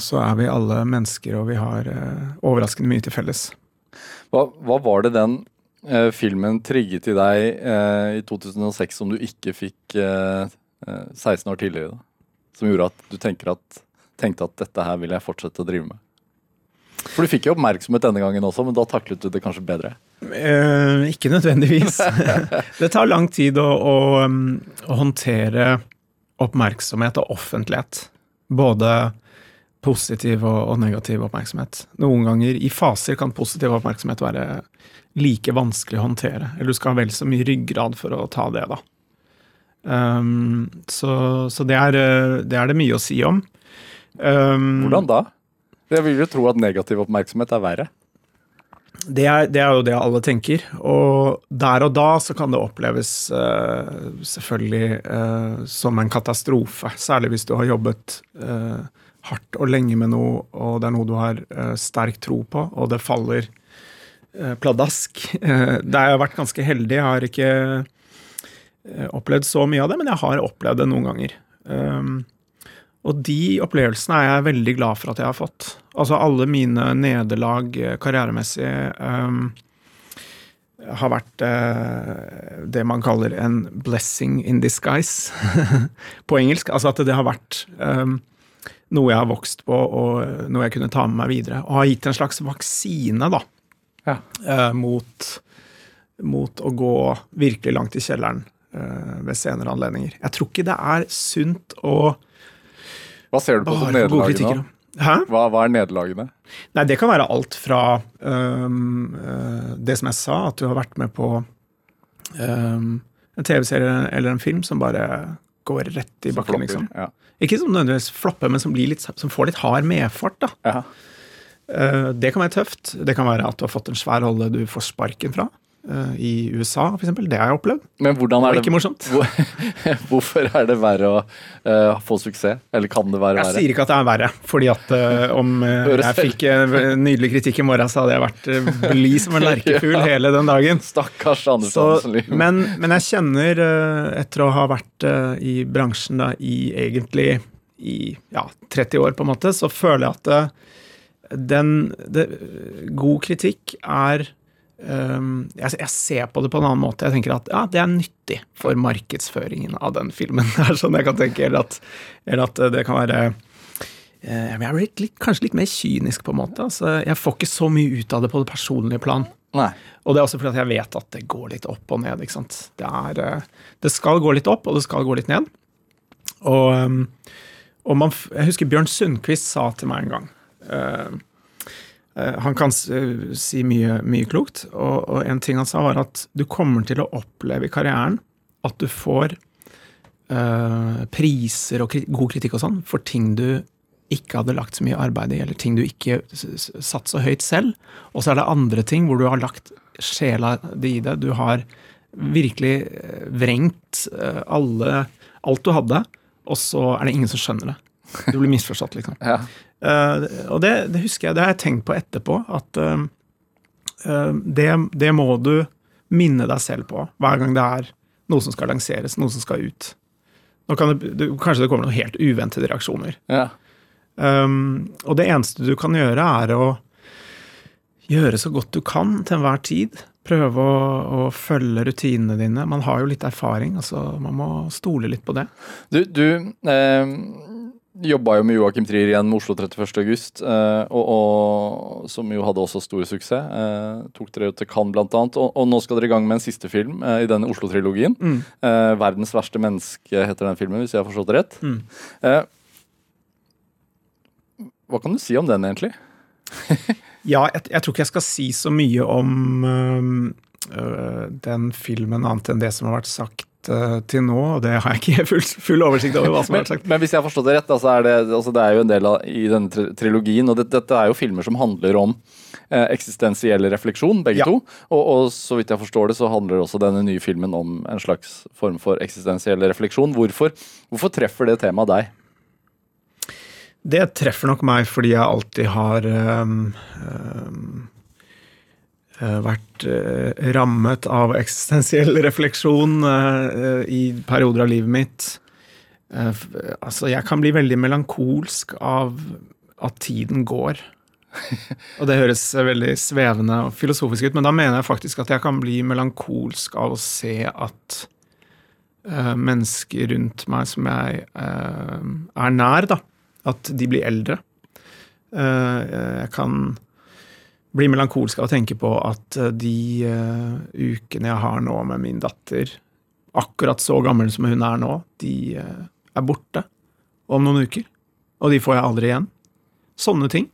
så er vi alle mennesker, og vi har eh, overraskende mye til felles. Hva, hva var det den eh, filmen trigget i deg eh, i 2006 som du ikke fikk eh, eh, 16 år tidligere? da? Som gjorde at du at, tenkte at dette her vil jeg fortsette å drive med? For du fikk jo oppmerksomhet denne gangen også, men da taklet du det kanskje bedre? Eh, ikke nødvendigvis. det tar lang tid å, å, um, å håndtere oppmerksomhet og offentlighet. Både positiv og, og negativ oppmerksomhet. Noen ganger i faser kan positiv oppmerksomhet være like vanskelig å håndtere. Eller du skal ha vel så mye ryggrad for å ta det, da. Um, så så det, er, eh, det er det mye å si om. Um, Hvordan da? Jeg vil jo tro at negativ oppmerksomhet er verre. Det er, det er jo det alle tenker. Og der og da så kan det oppleves uh, selvfølgelig uh, som en katastrofe. Særlig hvis du har jobbet uh, hardt og lenge med noe, og det er noe du har sterk tro på, og det faller pladask. det har jeg vært ganske heldig. Jeg har ikke opplevd så mye av det, men jeg har opplevd det noen ganger. Um, og de opplevelsene er jeg veldig glad for at jeg har fått. Altså alle mine nederlag eh, karrieremessig um, har vært uh, det man kaller en blessing in disguise på engelsk. Altså at det har vært um, noe jeg har vokst på, og noe jeg kunne ta med meg videre. Og har gitt en slags vaksine, da, Ja. uh, mot, mot å gå virkelig langt i kjelleren uh, ved senere anledninger. Jeg tror ikke det er sunt å Hva ser du på som bare nå? Hæ? Hva, hva er nederlagene? Nei, det kan være alt fra um, det som jeg sa, at du har vært med på um, en TV-serie eller en film som bare går rett i Som bakken, flopper? liksom. Ja. Ikke som nødvendigvis flopper, men som, blir litt, som får litt hard medfart, da. Ja. Eh, det kan være tøft. Det kan være at du har fått en svær rolle du får sparken fra. Eh, I USA, for eksempel. Det har jeg opplevd. Men hvordan Det er var det ikke morsomt. Hvorfor er det verre å uh, få suksess? Eller kan det være Jeg verre? sier ikke at det er verre, fordi at uh, om jeg fikk nydelig kritikk i morgen, så hadde jeg vært blid som en lerkefugl hele den dagen. Stakkars Anders Andersen Hansen men, men jeg kjenner, etter å ha vært i bransjen da, i egentlig i ja, 30 år, på en måte, så føler jeg at den det, God kritikk er jeg, jeg ser på det på en annen måte. Jeg tenker at ja, det er nyttig for markedsføringen av den filmen. Det er sånn jeg kan tenke, Eller at, eller at det kan være eh, Jeg er litt, kanskje litt mer kynisk, på en måte. Altså, jeg får ikke så mye ut av det på det personlige plan. Nei. Og det er også fordi at jeg vet at det går litt opp og ned. ikke sant? Det, er, eh, det skal gå litt opp, og det skal gå litt ned. Og, um, og man, jeg husker Bjørn Sundquist sa til meg en gang eh, eh, Han kan eh, si mye, mye klokt, og, og en ting han sa, var at du kommer til å oppleve i karrieren at du får eh, priser og kri god kritikk og sånn for ting du ikke hadde lagt så mye arbeid i, eller ting du ikke satt så høyt selv. Og så er det andre ting hvor du har lagt sjela di i det. Du har virkelig eh, vrengt eh, alle, alt du hadde, og så er det ingen som skjønner det. Du blir misforstått, liksom. Ja. Eh, og det, det husker jeg, det har jeg tenkt på etterpå, at eh, eh, det, det må du minne deg selv på hver gang det er noe som skal lanseres, noe som skal ut. Nå kan det, det, kanskje det kommer noen helt uventede reaksjoner. Ja. Um, og det eneste du kan gjøre, er å gjøre så godt du kan til enhver tid. Prøve å, å følge rutinene dine. Man har jo litt erfaring, altså man må stole litt på det. Du, du eh, jobba jo med Joakim Trier igjen med Oslo 31. august, eh, og, og, som jo hadde også stor suksess. Eh, tok dere jo til Cannes annet, og, og nå skal dere i gang med en siste film eh, i denne Oslo-trilogien. Mm. Eh, 'Verdens verste menneske' heter den filmen, hvis jeg har forstått det rett. Mm. Eh, hva kan du si om den, egentlig? Ja, jeg, jeg tror ikke jeg skal si så mye om øh, den filmen, annet enn det som har vært sagt øh, til nå. Og det har jeg ikke full, full oversikt over hva som har vært sagt. men hvis jeg har forstått det rett, da, så er det, altså det er jo en del av i denne trilogien, og det, dette er jo filmer som handler om uh, eksistensiell refleksjon, begge Ja. to. Og, og så vidt jeg forstår det, så handler også denne nye filmen om en slags form for eksistensiell refleksjon. Hvorfor, hvorfor treffer det temaet deg? Det treffer nok meg fordi jeg alltid har um, øh, vært øh, rammet av eksistensiell refleksjon øh, i perioder av livet mitt. Eh, altså, jeg kan bli veldig melankolsk av at tiden går. Og det høres veldig svevende og filosofisk ut, men da mener jeg faktisk at jeg kan bli melankolsk av å se at uh, mennesker rundt meg som jeg uh, er nær, da, at de blir eldre. Uh, jeg kan bli melankolsk av å tenke på at eh, de uh, ukene jeg har nå med min datter, akkurat så gammel som hun er nå, de uh, er borte om noen uker. Og de får jeg aldri igjen. Sånne ting.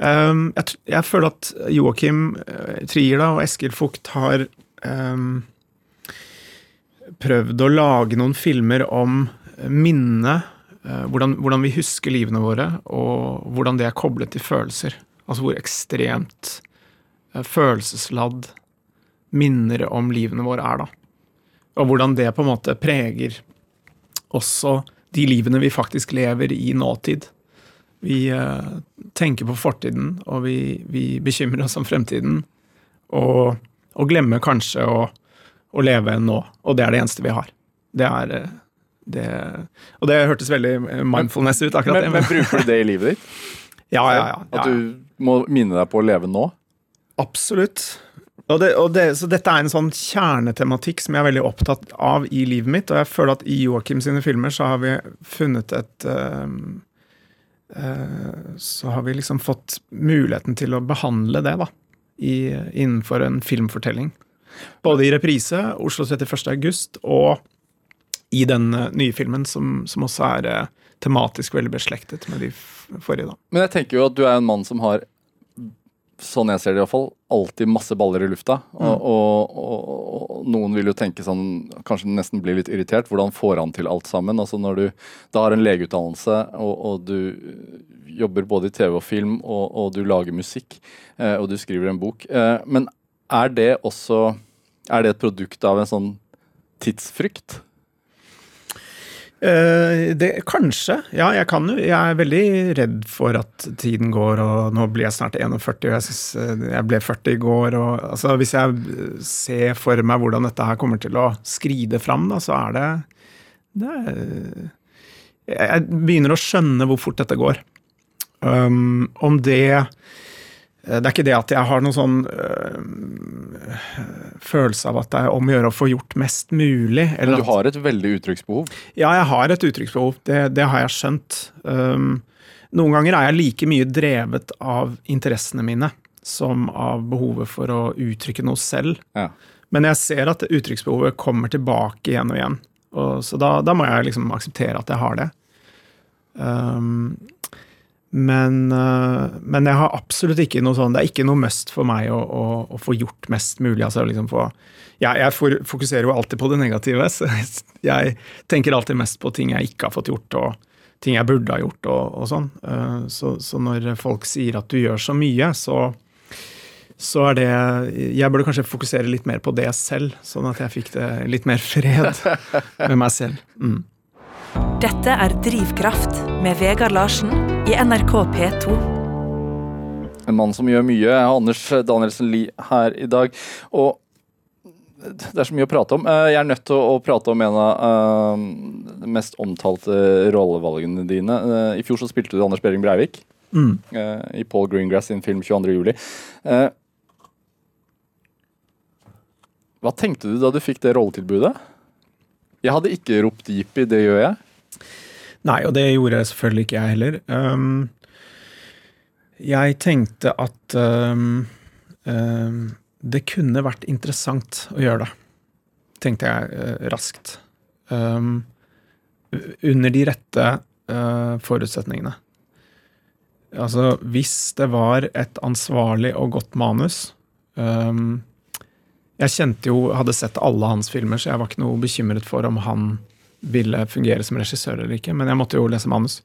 Um, jeg, jeg føler at Joakim uh, Trier og Eskil Fugt har um, prøvd å lage noen filmer om minnet, hvordan, hvordan vi husker livene våre, og hvordan det er koblet til følelser. Altså hvor ekstremt uh, følelsesladd minner om livene våre er, da. Og hvordan det på en måte preger også de livene vi faktisk lever i nåtid. Vi eh, tenker på fortiden, og vi, vi bekymrer oss om fremtiden. Og, og glemmer kanskje å, å leve nå. Og det er det eneste vi har. Det er eh, det, Og det hørtes veldig eh, mindfulness ut, akkurat Men, det. men bruker du det i livet ditt? ja, ja, ja, At du må minne deg på å leve nå? Absolutt. Og det, og det, så dette er en sånn kjernetematikk som jeg er veldig opptatt av i livet mitt. Og jeg føler at i Joakim sine filmer så har vi funnet et uh, uh, Så har vi liksom fått muligheten til å behandle det, da. I, innenfor en filmfortelling. Både i reprise, Oslo 31. august, og i den eh, nye filmen, som, som også er tematisk veldig beslektet med de forrige, da. Men jeg tenker jo at du er en mann som har sånn jeg ser det i hvert fall, alltid masse baller i lufta. Og, og, og, og noen vil jo tenke sånn, kanskje nesten bli litt irritert. Hvordan får han til alt sammen? Altså Når du da har en legeutdannelse, og, du jobber både i TV og film, og, og du lager musikk, eh, og du skriver en bok. Eh, men er det også Er det et produkt av en sånn tidsfrykt? Eh, det, kanskje. Ja, jeg kan jo. Jeg er veldig redd for at tiden går, og nå blir jeg snart 41, og jeg synes eh, jeg ble 40 i går. Og, altså, hvis jeg ser for meg hvordan dette her kommer til å skride fram, da, så er det, det er, jeg, begynner å skjønne hvor fort dette går. Um, om det Det er ikke det at jeg har noen sånn øh, følelse av at det er om å gjøre å få gjort mest mulig. Men du har et veldig uttrykksbehov. ja, jeg har et uttrykksbehov. Det, det har jeg skjønt. Um, noen ganger er jeg like mye drevet av interessene mine som av behovet for å uttrykke noe selv. Ja. Men jeg ser at uttrykksbehovet kommer tilbake igjen og igjen. Og, så da, da må jeg liksom akseptere at jeg har det. Um, men, uh, men jeg har absolutt ikke noe sånn Det er ikke noe must for meg å, å, å få gjort mest mulig. Altså liksom få, jeg, jeg fokuserer jo alltid på det negative. Så jeg tenker alltid mest på ting jeg ikke har fått gjort, og ting jeg burde ha gjort, og, og sånn. Uh, så, så når folk sier at du gjør så mye, så så er det Jeg burde kanskje fokusere litt mer på det selv, sånn at jeg fikk det litt mer fred med meg selv. Mm. Dette er Drivkraft med Vegard Larsen i NRK P2. En mann som gjør mye. Anders Danielsen Lie her i dag. Og det er så mye å prate om. Eh, Jeg er nødt til å prate om en av eh, de mest omtalte rollevalgene dine. Eh, I fjor så spilte du Anders Behring Breivik Mm. i Paul Greengrass sin film 22. juli. Eh, Hva tenkte du da du fikk det rolletilbudet? Jeg hadde ikke ropt jippi, det gjør jeg. Nei, og det gjorde jeg selvfølgelig ikke jeg heller. Um, jeg tenkte at um, um, det kunne vært interessant å gjøre det, tenkte jeg uh, raskt. Um, under de rette uh, forutsetningene. Altså, hvis det var et ansvarlig og godt manus um, Jeg kjente jo, hadde sett alle hans filmer, så jeg var ikke noe bekymret for om han ville fungere som regissør eller ikke, men jeg måtte jo lese manus.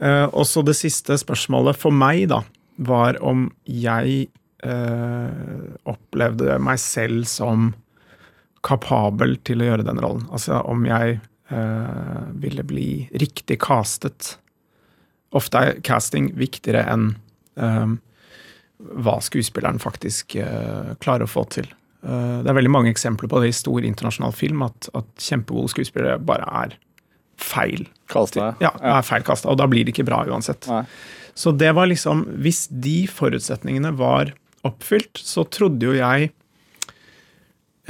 Uh, og så det siste spørsmålet for meg, da, var om jeg uh, opplevde meg selv som kapabel til å gjøre den rollen. Altså om jeg uh, ville bli riktig castet. Ofte er casting viktigere enn hva skuespilleren faktisk klarer å få til. Det er veldig mange eksempler på det i stor internasjonal film, at, at kjempegode skuespillere bare er feil. Kasta, ja. er feil kasta, og da blir det ikke bra uansett. Nei. Så det var liksom Hvis de forutsetningene var oppfylt, så trodde jo jeg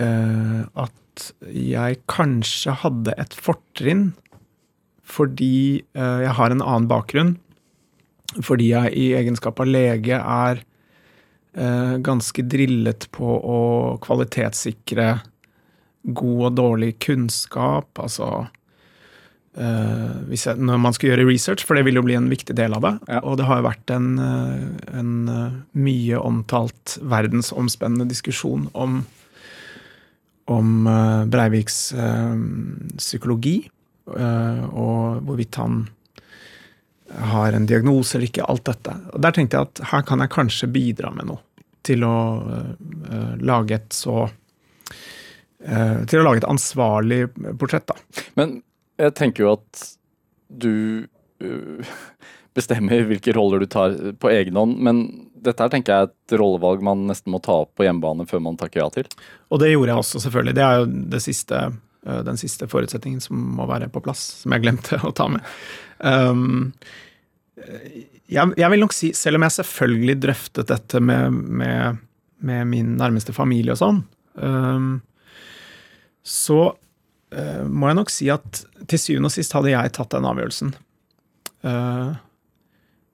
eh, at jeg kanskje hadde et fortrinn fordi eh, jeg har en annen bakgrunn. Fordi jeg i egenskap av lege er eh, ganske drillet på å kvalitetssikre god og dårlig kunnskap. Altså Uh, jeg, når man skal gjøre research, for det vil jo bli en viktig del av det. Ja. Og det har jo vært en, uh, en mye omtalt verdensomspennende diskusjon om, om Breiviks psykologi, og hvorvidt han har en diagnose eller ikke. Alt dette. Og der tenkte jeg at her kan jeg kanskje bidra med noe til å lage et så Til å lage et ansvarlig portrett, da. Men jeg tenker jo at du uh, bestemmer hvilke roller du tar på egen hånd, men dette her tenker jeg er et rollevalg man nesten må ta opp på hjemmebane før man takker ja til. Og det gjorde jeg også, selvfølgelig. Det er jo det siste, uh, den siste forutsetningen som må være på plass, som jeg glemte å ta med. Um, jeg, jeg, vil nok si, selv om jeg selvfølgelig drøftet dette med, med, med min nærmeste familie og sånn, um, så uh, må jeg nok si at til syvende og sist hadde jeg tatt den avgjørelsen. Uh,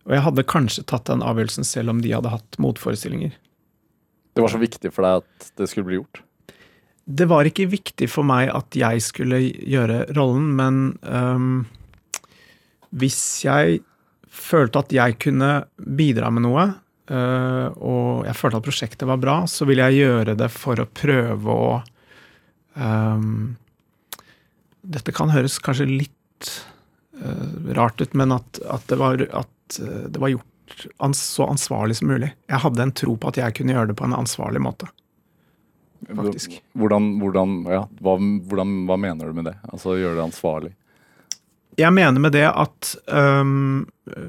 og jeg hadde kanskje tatt den avgjørelsen selv om de hadde hatt motforestillinger. Det var så viktig for deg at det skulle bli gjort? Det var ikke viktig for meg at jeg skulle gjøre rollen, men um, hvis jeg følte at jeg kunne bidra med noe, uh, og jeg følte at prosjektet var bra, så ville jeg gjøre det for å prøve å um, dette kan høres kanskje litt uh, rart ut, men at, at, det var, at, det var, gjort ans så ansvarlig som mulig. Jeg hadde en tro på at jeg kunne gjøre det på en ansvarlig måte. Faktisk. Hvordan, hvordan, ja, hva, hvordan, hva mener du med det? Altså gjøre det ansvarlig? Jeg mener med det at um,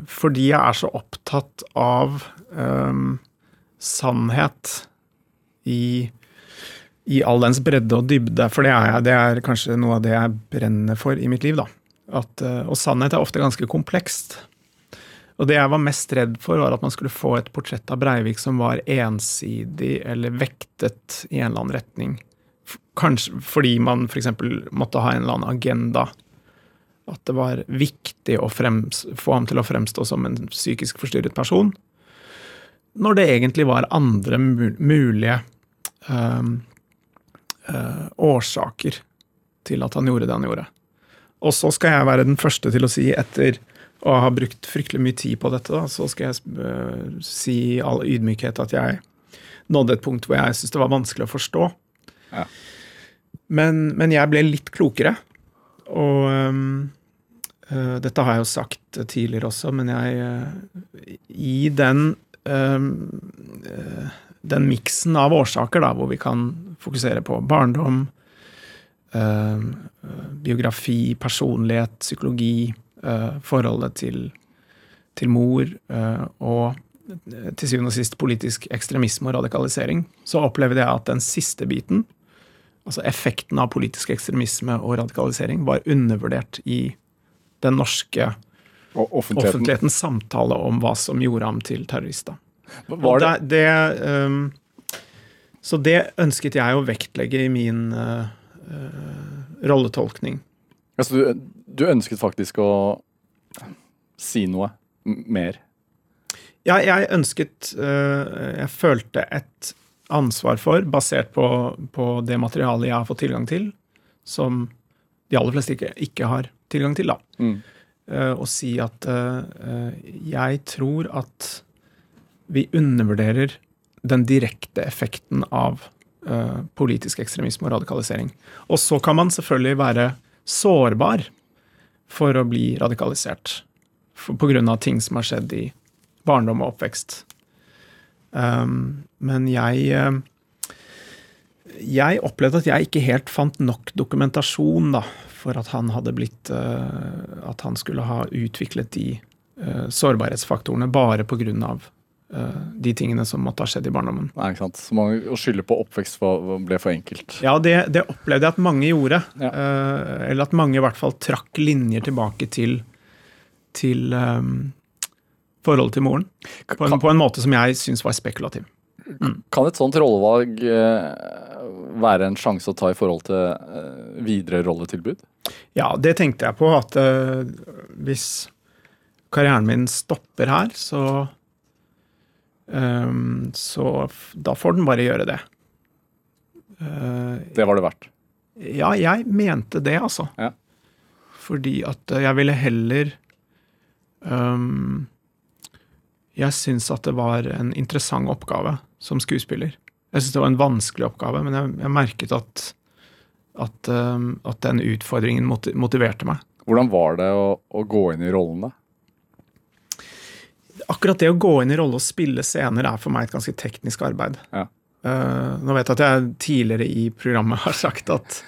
fordi jeg er så opptatt av um, sannhet i i all dens bredde og dybde, for det er, jeg, det er kanskje noe av det jeg brenner for i mitt liv. da. At, eh, og sannhet er ofte ganske komplekst. Og det jeg var mest redd for, var at man skulle få et portrett av Breivik som var ensidig eller vektet i en eller annen retning. Kanskje fordi man f.eks. måtte ha en eller annen agenda. At det var viktig å frems, få ham til å fremstå som en psykisk forstyrret person. Når det egentlig var andre mulige øh, øh, årsaker til at han gjorde det han gjorde. Og så skal jeg være den første til å si, etter å ha brukt fryktelig mye tid på dette, da, så skal jeg øh, si i all ydmykhet at jeg nådde et punkt hvor jeg syntes det var vanskelig å forstå. Ja. Men, men, jeg ble litt klokere. Og uh, dette har jeg jo sagt tidligere også, men jeg I den um, den miksen av årsaker da, hvor vi kan fokusere på barndom, eh, biografi, personlighet, psykologi, eh, forholdet til, til mor eh, og til syvende og sist politisk ekstremisme og radikalisering, så opplevde jeg at den siste biten, altså effekten av politisk ekstremisme og radikalisering, var undervurdert i den norske offentligheten. offentlighetens samtale om hva som gjorde ham til terrorist. Var det, det, det um, så det ønsket jeg å vektlegge i min uh, uh, rolletolkning. Altså, du, du ønsket faktisk å si noe mer? Ja, jeg ønsket uh, Jeg følte et ansvar for, basert på, på det materialet jeg har fått tilgang til, som de aller fleste ikke, ikke har tilgang til, da. Mm. Uh, å si at uh, jeg tror at vi undervurderer den direkte effekten av uh, politisk ekstremisme og radikalisering. Og så kan man selvfølgelig være sårbar for å bli radikalisert pga. ting som har skjedd i barndom og oppvekst. Um, men jeg um, Jeg opplevde at jeg ikke helt fant nok dokumentasjon da, for at han hadde blitt uh, At han skulle ha utviklet de uh, sårbarhetsfaktorene bare av uh, de tingene som måtte ha skjedd i barndommen. Nei, ikke sant? Så mange, å skylde på oppvekst ble for enkelt. Ja, det, det opplevde jeg at mange gjorde. Ja. Uh, eller at mange i hvert fall trakk linjer tilbake til, til ehm, forholdet til moren. På en, på en måte som jeg syns var spekulativ. kan et sånt rollevalg eh, være en sjanse å ta i forhold til eh, videre rolletilbud? Ja, det tenkte jeg på, at eh, hvis karrieren min stopper her, så Så da får den bare gjøre det. Det var det verdt. Ja, jeg mente det, altså. Ja. Fordi at jeg ville heller øhm, Jeg syns at det var en interessant oppgave som skuespiller. Jeg syns det var en vanskelig oppgave, men jeg, jeg merket at, at, øhm, at den utfordringen motiverte meg. Hvordan var det å, å gå inn i rollen, da? Akkurat det å gå inn i rolle og spille scener er for meg et ganske teknisk arbeid. Ja. Uh, nå vet jeg at jeg tidligere i programmet har sagt at,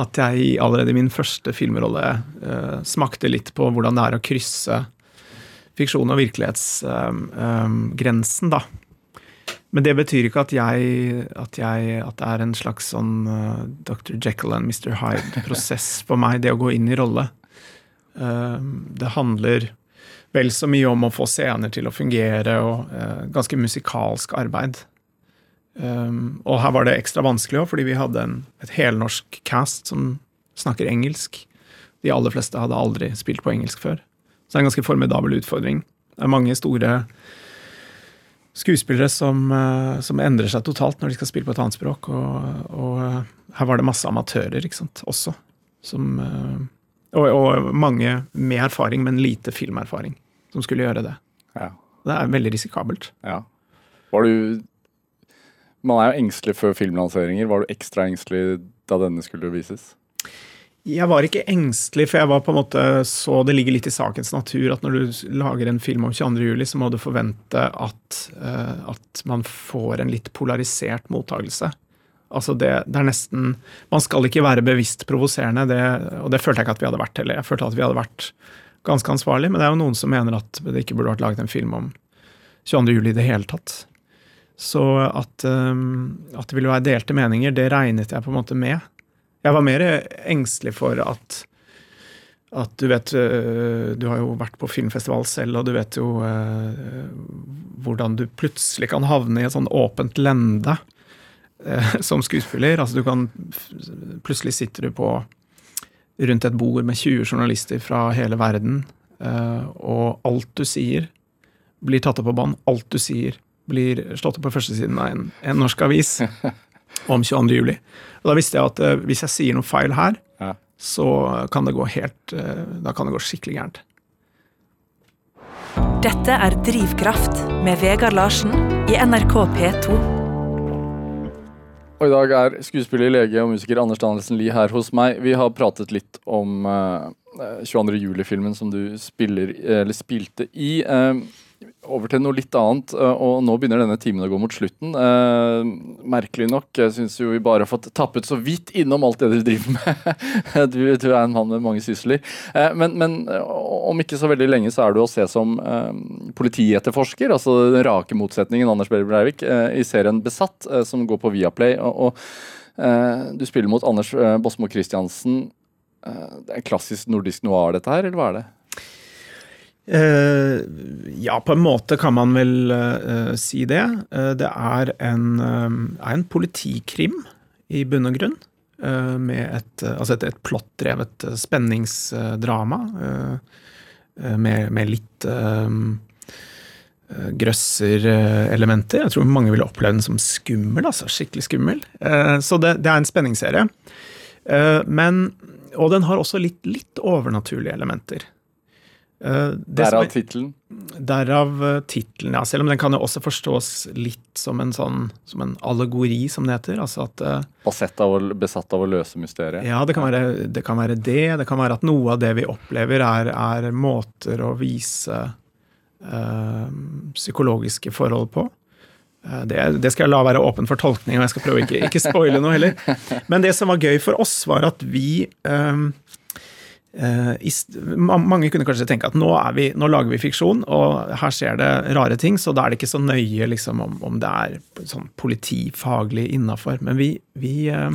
at jeg allerede i min første filmrolle uh, smakte litt på hvordan det er å krysse fiksjon og virkelighetsgrensen, da. Men det betyr ikke at jeg, at jeg at det er en slags sånn eh, Dr. Jekyll and Mr. Hyde-prosess på meg, det å gå inn i rolle. Eh, det handler vel så mye om å få scener til å fungere, og eh, ganske musikalsk arbeid. Um, og her var det ekstra vanskelig òg, fordi vi hadde en, et helnorsk cast som snakker engelsk. De aller fleste hadde aldri spilt på engelsk før. Så det er en ganske formidabel utfordring. Det er mange store skuespillere som, eh, som endrer seg totalt når de skal spille på et annet språk. Og, og eh, her var det masse amatører ikke sant, også. Som, eh, og, og mange med erfaring, men lite filmerfaring, som skulle gjøre det. Ja. Det er veldig risikabelt. ja. Var du Man er jo engstelig før filmlanseringer. Var du ekstra engstelig da denne skulle vises? Jeg var ikke engstelig, for jeg var på en måte så det ligger litt i sakens natur at når du lager en film om 22. juli, så må du forvente at, uh, at man får en litt polarisert mottakelse. Altså det, det er nesten Man skal ikke være bevisst provoserende, det, og det følte jeg ikke at vi hadde vært heller. Jeg følte at vi hadde vært ganske ansvarlig, men det er jo noen som mener at det ikke burde vært laget en film om 22. juli i det hele tatt. Så at, um, at det ville være delte meninger, det regnet jeg på en måte med. Jeg var mer engstelig for at at du vet øh, Du har jo vært på filmfestival selv, og du vet jo øh, hvordan du plutselig kan havne i et sånn åpent lende øh, som skuespiller. Altså du kan Plutselig sitter du på rundt et bord med 20 journalister fra hele verden, og alt du sier, blir tatt opp på bånd. Alt du sier, blir slått opp på førstesiden av en, en norsk avis om 22. juli. Og da visste jeg at øh, hvis jeg sier noe feil her, Ja. så kan det gå helt eh, Da kan det gå skikkelig gærent. Dette er Drivkraft med Vegard Larsen i NRK P2. Og i dag er skuespiller, lege og musiker Anders Danielsen Lie her hos meg. Vi har pratet litt om eh, 22. juli-filmen som du spiller, eller spilte i. Eh, over til noe litt annet, eh, og nå begynner denne timen å gå mot slutten. Eh, merkelig nok, jeg syns jo vi bare har fått tappet så vidt innom alt det du driver med. du, du er en mann med mange sysler. Eh, men, men eh, om ikke så veldig lenge så er du å se som eh, politietterforsker, altså den rake motsetningen Anders Behre Breivik, eh, i serien Besatt, som går på Viaplay. og, og du spiller mot Anders Bosmo Christiansen. Det er klassisk nordisk noir, dette her, eller hva er det? Eh, ja, på en måte kan man vel eh, si det. Eh, det er en, eh, er en politikrim, i bunn og grunn. eh, med et, eh, altså et, et plottdrevet eh, spenningsdrama. eh, eh, Med, med litt eh, eh, grøsserelementer. Jeg tror mange ville oppleve den som skummel. altså Skikkelig skummel. Eh, Så det, det er en spenningsserie. Eh, Men, og den har også litt, litt overnaturlige elementer. Eh, Derav er- tittelen. Derav eh, tittelen, ja. Selv om den kan jo også forstås litt som en sånn som en allegori, som det heter. Altså at eh, av å, besatt av å løse mysteriet. ja, det kan, være, det kan være det. Det kan være at noe av det vi opplever, er, er måter å vise øh, psykologiske forhold på. Det, det skal jeg la være åpen for tolkning, og jeg skal prøve ikke, ikke spoile noe heller. Men det som var gøy for oss, var at vi ma- mange kunne kanskje tenke at nå, vi, nå lager vi fiksjon, og her skjer det rare ting, så da er det ikke så nøye liksom, om, om det er sånn politifaglig innafor. Men vi, vi, eh,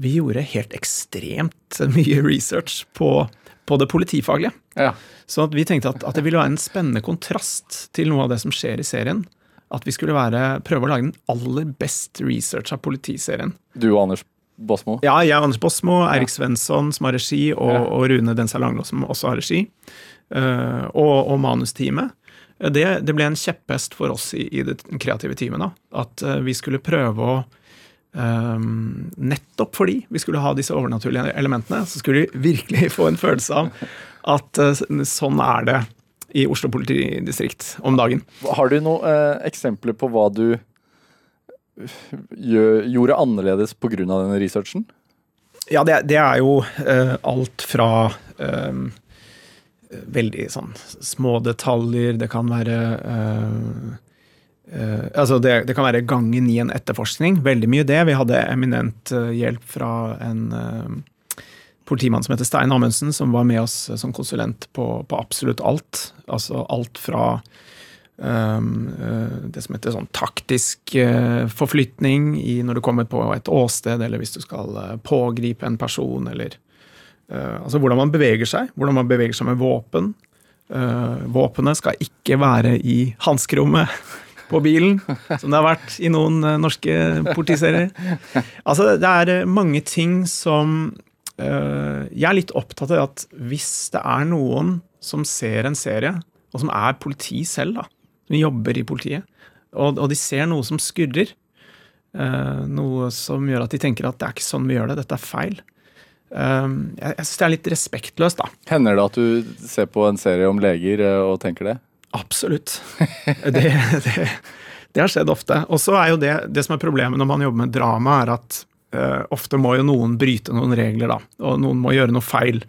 vi gjorde helt ekstremt mye research på, på det politifaglige. Ja. Så at vi tenkte at, at det ville være en spennende kontrast til noe av det som skjer i serien. At vi skulle være, prøve å lage den aller best researcha politiserien. Du og Anders Båsmo. Ja, jeg og Anders Båsmo, Eirik Svensson som har regi, og, Ja. og Rune Densa Langlås som også har regi. Uh, og, og manusteamet. Det, det ble en kjepphest for oss i, i det kreative teamet. da, At uh, vi skulle prøve å um, Nettopp fordi vi skulle ha disse overnaturlige elementene, så skulle vi virkelig få en følelse av at uh, sånn er det i Oslo politidistrikt om dagen. Har du noen eksempler på hva du gjorde annerledes pga. denne researchen? Ja, det, det er jo uh, alt fra um, veldig sånn små detaljer, det kan være uh, Uh, altså det, det kan være gangen i en etterforskning. Veldig mye det. Vi hadde eminent uh, hjelp fra en uh, politimann som heter Stein Amundsen, som var med oss som konsulent på, på absolutt alt. Altså alt fra det som heter sånn taktisk uh, forflytning når du kommer på et åsted, eller hvis du skal uh, pågripe en person, eller Altså hvordan man beveger seg. Hvordan man beveger seg med våpen. Våpenet skal ikke være i hanskerommet på bilen, som det har vært i noen norske politiserier. Altså, det er mange ting som Jeg er litt opptatt av at hvis det er noen som ser en serie, og som er politi selv, da, som jobber i politiet, og, og de ser noe som skurrer, Uh, noe som gjør at de tenker at det er ikke sånn vi gjør det, dette er feil. Uh, jeg jeg syns det er litt respektløst, da. Hender det at du ser på en serie om leger eh, og tenker det? Absolutt. Det, det, det har skjedd ofte. Og så er jo det det som er problemet når man jobber med drama, er at uh, ofte må jo noen bryte noen regler, da. Og noen må gjøre noe feil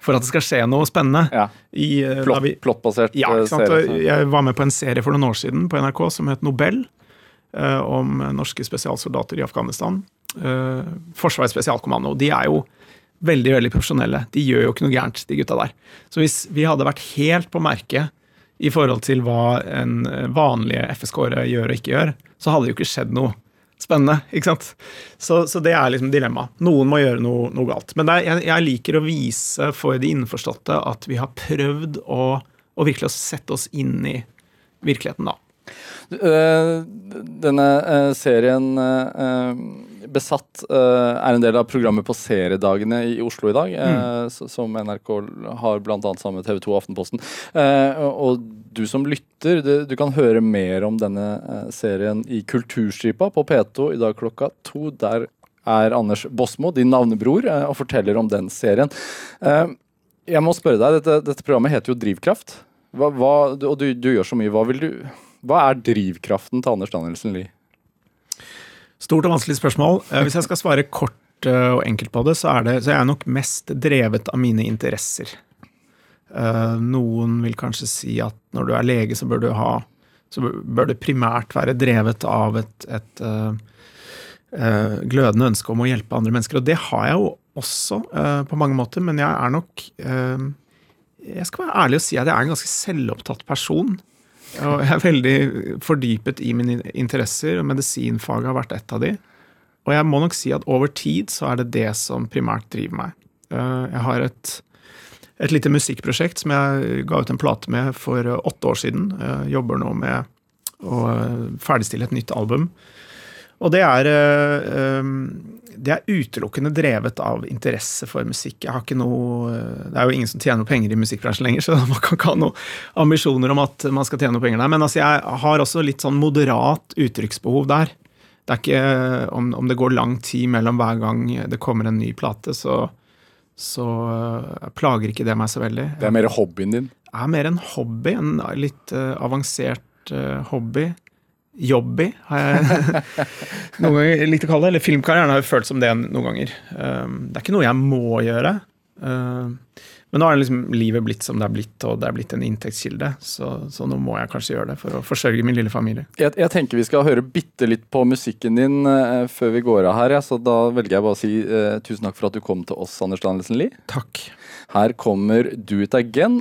for at det skal skje noe spennende. Ja. I, eh, Plott, vi- plottbasert Ja, eh, serie. Jeg var med på en serie for noen år siden på NRK som het Nobel, eh, om norske spesialsoldater i Afghanistan. Eh, Forsvarets spesialkommando. De er jo veldig veldig profesjonelle. De gjør jo ikke noe gærent, de gutta der. Så hvis vi hadde vært helt på merket i forhold til hva en vanlige FSK-ere gjør og ikke gjør, så hadde det jo ikke skjedd noe spennende. ikke sant? Så, så det er liksom dilemmaet. Noen må gjøre noe, noe galt. Men er, jeg, jeg liker å vise for de innforståtte at vi har prøvd å, å virkelig å sette oss inn i virkeligheten, da. Eh, denne eh, serien eh, Besatt eh, er en del av programmet på seriedagene i Oslo i dag, mm. s- som NRK har bl.a. sammen med TV 2 og Aftenposten. Eh, og- du som lytter, du, kan høre mer om denne eh, serien i Kulturstripa på P2 i dag klokka to. Der er Anders Bosmo, din navnebror, eh, og forteller om den serien. Eh, jeg må spørre deg, dette, dette programmet heter jo Drivkraft. Hva, hva, og du, du gjør så mye. Hva, vil du, hva er drivkraften til Anders Danielsen Lie? Stort og vanskelig spørsmål. Eh, Hvis jeg skal svare kort eh, og enkelt på det, så er, det, så er jeg nok mest drevet av mine interesser. Eh, Noen vil kanskje si at når du er lege, så bør ha så bør det primært være drevet av et, et eh, glødende ønske om å hjelpe andre mennesker. Og det har jeg jo også på mange måter, men jeg er nok Jeg skal være ærlig og si at jeg er en ganske selvopptatt person. Og jeg er veldig fordypet i mine interesser, og medisinfaget har vært et av de. Og jeg må nok si at over tid så er det det som primært driver meg. Eh, Jeg har et, et lite musikkprosjekt som jeg ga ut en plate med for åtte år siden. Jeg jobber nå med å ferdigstille et nytt album. Og det er, eh, um, det er utelukkende drevet av interesse for musikk. Jeg har ikke noe, Det er jo ingen som tjener penger i musikkbransjen lenger, så man kan ikke ha noen ambisjoner om at man skal tjene penger der. Men altså, jeg har også litt sånn moderat uttrykksbehov der. Det er ikke om, om det går lang tid mellom hver gang det kommer en ny plate, så, så plager ikke det meg så veldig. Det er mer hobbyen din? Det er mer en hobby. En litt avansert hobby jobby, har jeg noen ganger likt å kalle det. Eller filmkarrieren har jo følt som det noen ganger. Um, det er ikke noe jeg må gjøre. Um, men nå har liksom livet blitt som det er blitt, og det er blitt en inntektskilde. Så, så nå må jeg kanskje gjøre det for å forsørge min lille familie. Jeg, jeg tenker vi skal høre bitte litt på musikken din eh, før vi går av her. Ja. Så da velger jeg bare å si uh, tusen takk for at du kom til oss, Anders Danielsen Lie. Takk. Her kommer Do It Again.